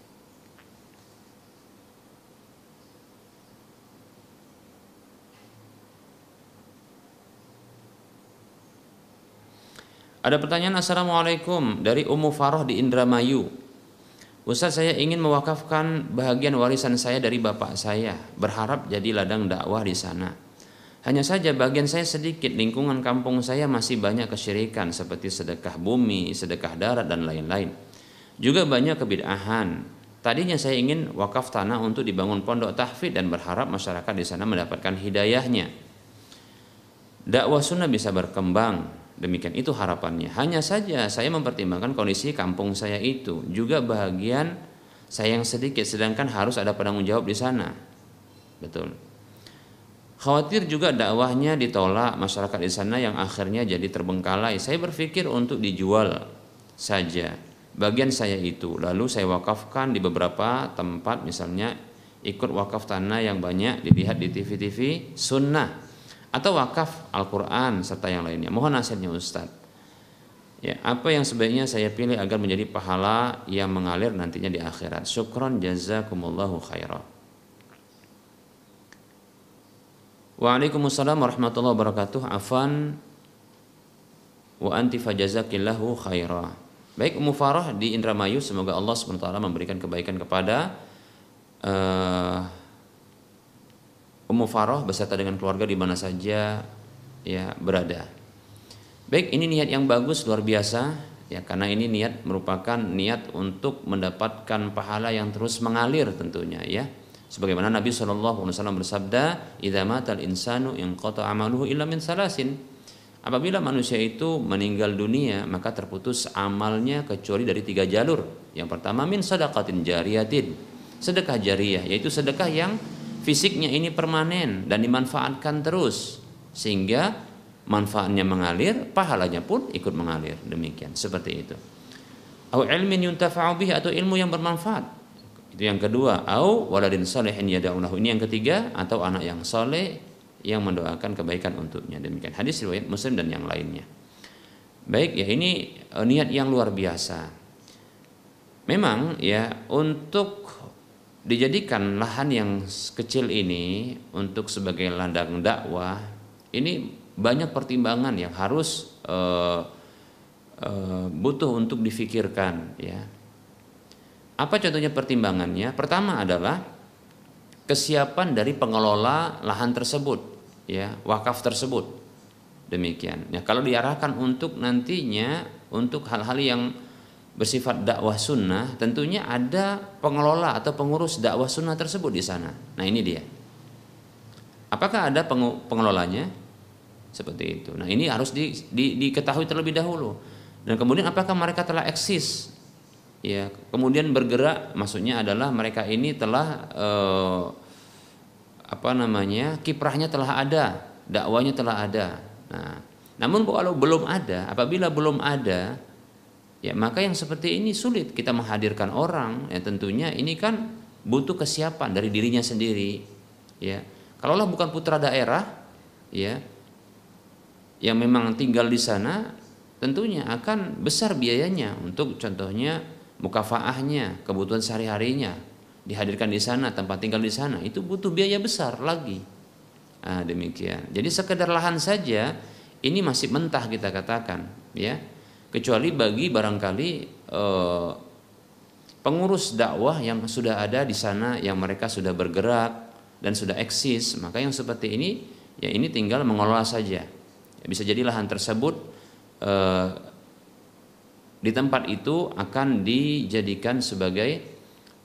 [SPEAKER 2] Ada pertanyaan Assalamualaikum. Dari Ummu Farah di Indramayu Ustaz saya ingin mewakafkan bahagian warisan saya dari bapak saya, berharap jadi ladang dakwah di sana. Hanya saja bagian saya sedikit, lingkungan kampung saya masih banyak kesyirikan seperti sedekah bumi, sedekah darat dan lain-lain. Juga banyak kebid'ahan. Tadinya saya ingin wakaf tanah untuk dibangun pondok tahfidz dan berharap masyarakat di sana mendapatkan hidayahnya. Dakwah sunnah bisa berkembang, demikian itu harapannya. Hanya saja saya mempertimbangkan kondisi kampung saya itu, juga bagian saya yang sedikit, sedangkan harus ada penanggung jawab di sana. Betul. Khawatir juga dakwahnya ditolak masyarakat di sana yang akhirnya jadi terbengkalai. Saya berpikir untuk dijual saja bagian saya itu. Lalu saya wakafkan di beberapa tempat misalnya ikut wakaf tanah yang banyak dilihat di TV-TV sunnah atau wakaf Al-Quran serta yang lainnya. Mohon nasihatnya Ustadz. Ya, apa yang sebaiknya saya pilih agar menjadi pahala yang mengalir nantinya di akhirat. Syukron jazakumullahu khairan. Waalaikumsalam warahmatullahi wabarakatuh. Afan wa anti fajazakillahu khairah. Baik Ummu Farah di Indramayu semoga Allah SWT memberikan kebaikan kepada uh, Ummu Farah beserta dengan keluarga di mana saja ya berada. Baik, ini niat yang bagus luar biasa ya karena ini niat merupakan niat untuk mendapatkan pahala yang terus mengalir tentunya ya. Sebagaimana Nabi SAW bersabda, "Idza matal insanu inqata amaluhu illa min salasin." Apabila manusia itu meninggal dunia, maka terputus amalnya kecuali dari tiga jalur. Yang pertama min sadaqatin jariyatin, sedekah jariah, yaitu sedekah yang fisiknya ini permanen dan dimanfaatkan terus sehingga manfaatnya mengalir, pahalanya pun ikut mengalir. Demikian, seperti itu. Au ilmin yuntafa'u bihi atau ilmu yang bermanfaat. Itu yang kedua, au waladin salihin yad'unahu. Ini yang ketiga atau anak yang saleh yang mendoakan kebaikan untuknya. Demikian hadis riwayat Muslim dan yang lainnya. Baik ya ini uh, niat yang luar biasa. Memang ya untuk dijadikan lahan yang kecil ini untuk sebagai ladang dakwah ini banyak pertimbangan yang harus uh, uh, butuh untuk difikirkan ya. Apa contohnya pertimbangannya? Pertama adalah kesiapan dari pengelola lahan tersebut ya wakaf tersebut demikian ya kalau diarahkan untuk nantinya untuk hal-hal yang bersifat dakwah sunnah tentunya ada pengelola atau pengurus dakwah sunnah tersebut di sana. Nah ini dia. Apakah ada pengelolanya? Seperti itu. Nah ini harus di, di, diketahui terlebih dahulu. Dan kemudian apakah mereka telah eksis? Ya kemudian bergerak maksudnya adalah mereka ini telah eh, apa namanya kiprahnya telah ada, dakwanya telah ada. Nah, namun kalau belum ada, apabila belum ada, ya maka yang seperti ini sulit kita menghadirkan orang. Ya tentunya ini kan butuh kesiapan dari dirinya sendiri. Ya, kalaulah bukan putra daerah, ya, yang memang tinggal di sana, tentunya akan besar biayanya untuk contohnya mukafaahnya, kebutuhan sehari-harinya, dihadirkan di sana, tempat tinggal di sana, itu butuh biaya besar lagi. Nah, demikian. Jadi sekedar lahan saja ini masih mentah kita katakan, ya. Kecuali bagi barangkali eh, pengurus dakwah yang sudah ada di sana, yang mereka sudah bergerak dan sudah eksis, maka yang seperti ini, ya ini tinggal mengelola saja. Ya, bisa jadi lahan tersebut eh, di tempat itu akan dijadikan sebagai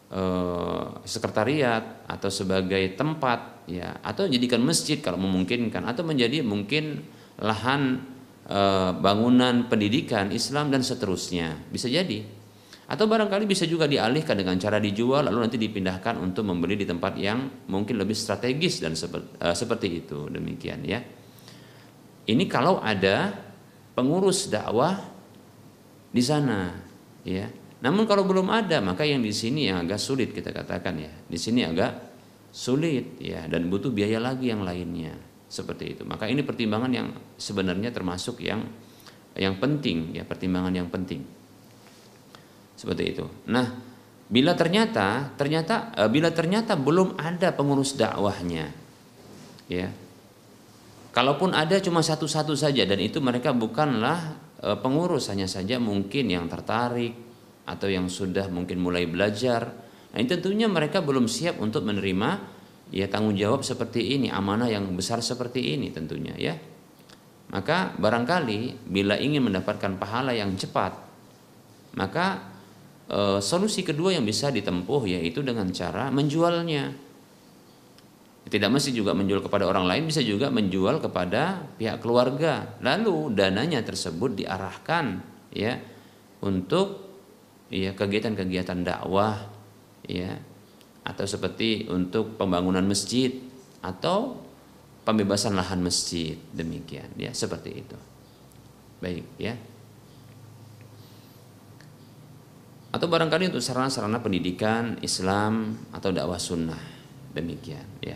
[SPEAKER 2] Eh, sekretariat atau sebagai tempat ya. Atau jadikan masjid kalau memungkinkan. Atau menjadi mungkin lahan bangunan pendidikan Islam dan seterusnya. Bisa jadi. Atau barangkali bisa juga dialihkan dengan cara dijual lalu nanti dipindahkan untuk membeli di tempat yang mungkin lebih strategis dan seperti, e, seperti itu. Demikian ya. Ini kalau ada pengurus dakwah di sana ya. Namun kalau belum ada, maka yang di sini yang agak sulit kita katakan ya. Di sini agak sulit ya. Dan butuh biaya lagi yang lainnya seperti itu. Maka ini pertimbangan yang sebenarnya termasuk yang yang penting ya, pertimbangan yang penting. Seperti itu. Nah, bila ternyata ternyata eh, bila ternyata belum ada pengurus dakwahnya ya. Kalaupun ada cuma satu-satu saja dan itu mereka bukanlah eh, pengurus hanya saja mungkin yang tertarik atau yang sudah mungkin mulai belajar. Nah, ini tentunya mereka belum siap untuk menerima ya tanggung jawab seperti ini, amanah yang besar seperti ini tentunya ya. Maka barangkali bila ingin mendapatkan pahala yang cepat, maka e, solusi kedua yang bisa ditempuh yaitu dengan cara menjualnya. Tidak mesti juga menjual kepada orang lain, bisa juga menjual kepada pihak keluarga. Lalu dananya tersebut diarahkan ya untuk ya kegiatan-kegiatan dakwah ya atau seperti untuk pembangunan masjid atau pembebasan lahan masjid demikian ya seperti itu. Baik ya. atau barangkali untuk sarana-sarana pendidikan Islam atau dakwah sunnah demikian ya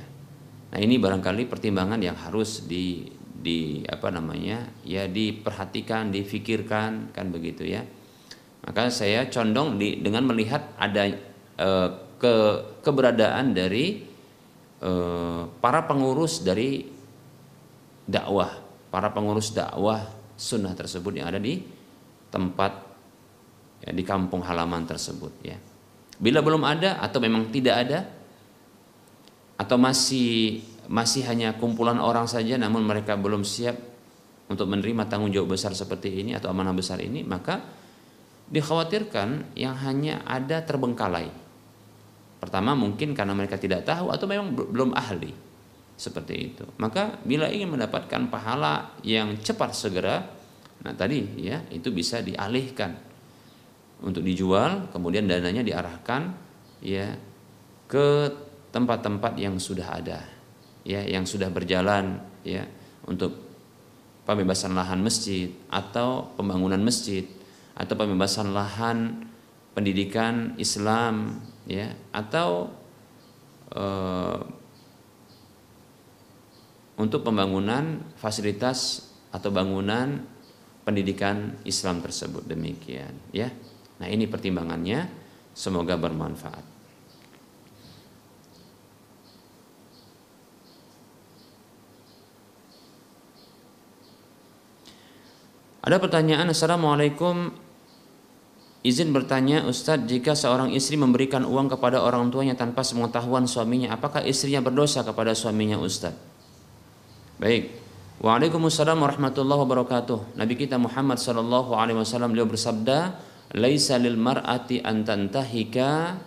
[SPEAKER 2] nah ini barangkali pertimbangan yang harus di di apa namanya ya diperhatikan difikirkan kan begitu ya maka saya condong di, dengan melihat ada e, ke keberadaan dari e, para pengurus dari dakwah para pengurus dakwah sunnah tersebut yang ada di tempat ya, di kampung halaman tersebut ya. Bila belum ada atau memang tidak ada atau masih masih hanya kumpulan orang saja namun mereka belum siap untuk menerima tanggung jawab besar seperti ini atau amanah besar ini maka dikhawatirkan yang hanya ada terbengkalai. Pertama mungkin karena mereka tidak tahu atau memang belum ahli seperti itu. Maka bila ingin mendapatkan pahala yang cepat segera, nah tadi ya itu bisa dialihkan untuk dijual, kemudian dananya diarahkan ya ke tempat-tempat yang sudah ada, ya yang sudah berjalan ya untuk pembebasan lahan masjid atau pembangunan masjid atau pembebasan lahan pendidikan Islam ya atau uh, untuk pembangunan fasilitas atau bangunan pendidikan Islam tersebut demikian ya Nah, ini pertimbangannya. Semoga bermanfaat. Ada pertanyaan, Assalamualaikum. Izin bertanya, Ustadz, jika seorang istri memberikan uang kepada orang tuanya tanpa sepengetahuan suaminya, apakah istrinya berdosa kepada suaminya, Ustadz? Baik. Waalaikumsalam warahmatullahi wabarakatuh. Nabi kita Muhammad sallallahu alaihi wasallam beliau bersabda, laisa lil mar'ati an tantahika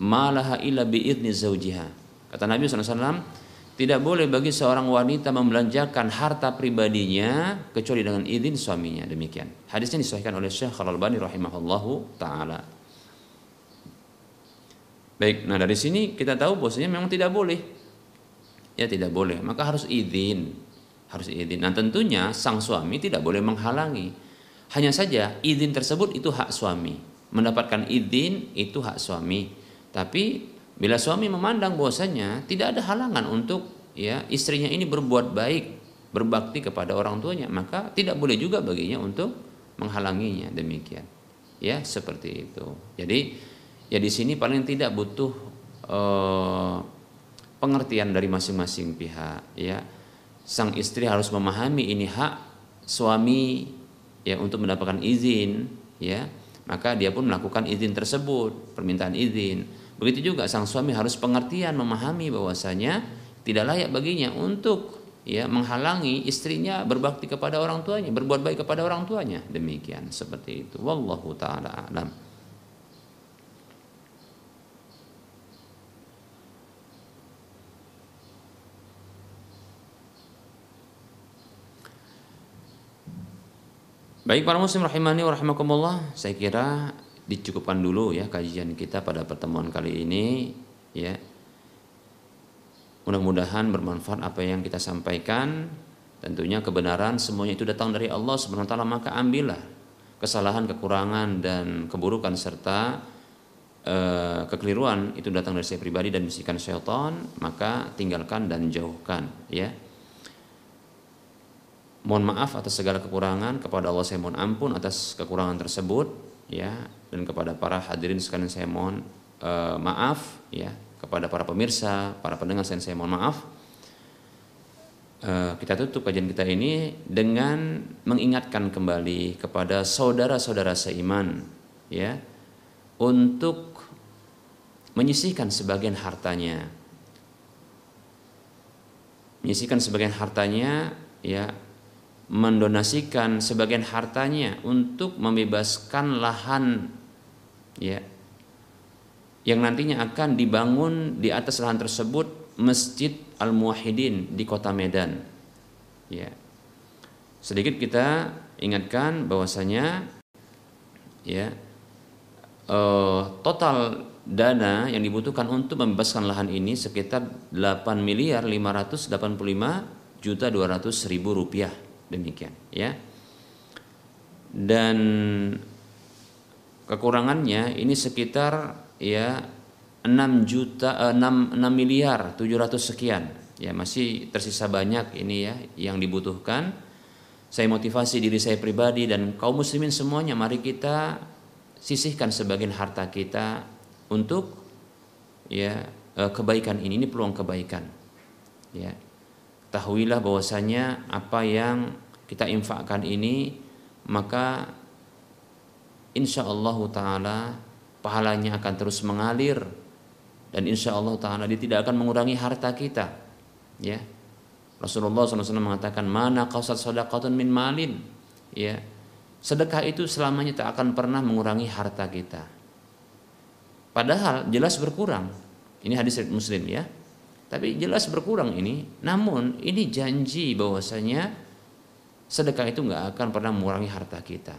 [SPEAKER 2] malaha illa bi idni zaujiha. Kata Nabi SAW, tidak boleh bagi seorang wanita membelanjakan harta pribadinya kecuali dengan izin suaminya. Demikian. Hadisnya disahkan oleh Syekh Al-Albani rahimahullahu taala. Baik, nah dari sini kita tahu bahwasanya memang tidak boleh. Ya tidak boleh, maka harus izin. Harus izin. Nah tentunya sang suami tidak boleh menghalangi hanya saja izin tersebut itu hak suami. Mendapatkan izin itu hak suami. Tapi bila suami memandang bahwasanya tidak ada halangan untuk ya istrinya ini berbuat baik, berbakti kepada orang tuanya, maka tidak boleh juga baginya untuk menghalanginya demikian. Ya, seperti itu. Jadi ya di sini paling tidak butuh eh, pengertian dari masing-masing pihak ya. Sang istri harus memahami ini hak suami ya untuk mendapatkan izin ya maka dia pun melakukan izin tersebut permintaan izin begitu juga sang suami harus pengertian memahami bahwasanya tidak layak baginya untuk ya menghalangi istrinya berbakti kepada orang tuanya berbuat baik kepada orang tuanya. Demikian seperti itu. Wallahu taala alam. Baik para muslim rahimani wa rahimakumullah, saya kira dicukupkan dulu ya kajian kita pada pertemuan kali ini ya. Mudah-mudahan bermanfaat apa yang kita sampaikan. Tentunya kebenaran semuanya itu datang dari Allah Subhanahu wa taala maka ambillah kesalahan, kekurangan dan keburukan serta uh, kekeliruan itu datang dari saya pribadi dan bisikan syaitan, maka tinggalkan dan jauhkan ya mohon maaf atas segala kekurangan kepada Allah saya mohon ampun atas kekurangan tersebut ya dan kepada para hadirin sekalian saya mohon uh, maaf ya kepada para pemirsa para pendengar saya, mohon maaf. Uh, kita tutup kajian kita ini dengan mengingatkan kembali kepada saudara-saudara seiman ya untuk menyisihkan sebagian hartanya. Menyisihkan sebagian hartanya ya mendonasikan sebagian hartanya untuk membebaskan lahan ya yang nantinya akan dibangun di atas lahan tersebut Masjid Al Muwahhidin di Kota Medan. Ya. Sedikit kita ingatkan bahwasanya ya uh, total dana yang dibutuhkan untuk membebaskan lahan ini sekitar 8 miliar 585 juta 200 ribu rupiah demikian ya. Dan kekurangannya ini sekitar ya 6 juta 6, eh, 6 miliar 700 sekian. Ya masih tersisa banyak ini ya yang dibutuhkan. Saya motivasi diri saya pribadi dan kaum muslimin semuanya mari kita sisihkan sebagian harta kita untuk ya eh, kebaikan ini. Ini peluang kebaikan ya tahuilah bahwasanya apa yang kita infakkan ini maka insya Allah taala pahalanya akan terus mengalir. Dan insya Allah taala dia tidak akan mengurangi harta kita. Ya. Rasulullah SAW mengatakan mana kausat sodakatun min malin? Ya. Sedekah itu selamanya tak akan pernah mengurangi harta kita. Padahal jelas berkurang. Ini hadis muslim ya tapi jelas berkurang ini namun ini janji bahwasanya sedekah itu nggak akan pernah mengurangi harta kita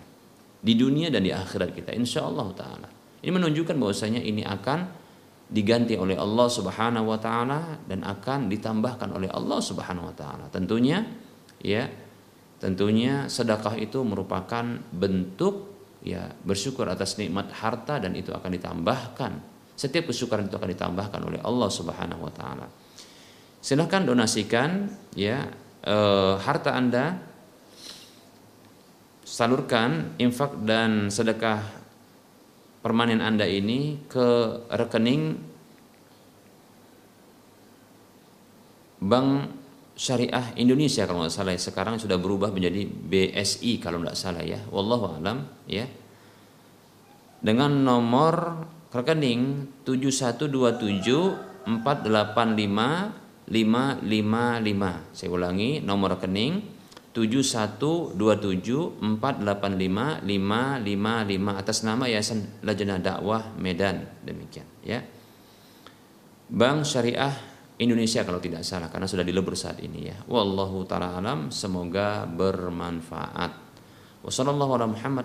[SPEAKER 2] di dunia dan di akhirat kita insya Allah taala ini menunjukkan bahwasanya ini akan diganti oleh Allah Subhanahu wa taala dan akan ditambahkan oleh Allah Subhanahu wa taala. Tentunya ya tentunya sedekah itu merupakan bentuk ya bersyukur atas nikmat harta dan itu akan ditambahkan. Setiap kesyukuran itu akan ditambahkan oleh Allah Subhanahu wa taala. Silahkan donasikan ya eh, harta Anda salurkan infak dan sedekah permanen Anda ini ke rekening Bank Syariah Indonesia kalau nggak salah ya. sekarang sudah berubah menjadi BSI kalau nggak salah ya wallahu alam ya dengan nomor rekening 7127 485 555 saya ulangi nomor rekening 7127485555 atas nama Yayasan Lajnah Dakwah Medan demikian ya. Bank Syariah Indonesia kalau tidak salah karena sudah dilebur saat ini ya. Wallahu taala alam semoga bermanfaat. Wassalamualaikum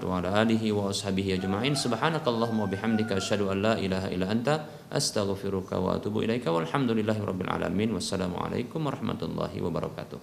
[SPEAKER 2] wa ala alihi wa ashabihi ajma'in. Subhanakallahumma bihamdika asyhadu an la ilaha illa anta astaghfiruka wa atubu ilaika. Alamin. Warahmatullahi wabarakatuh.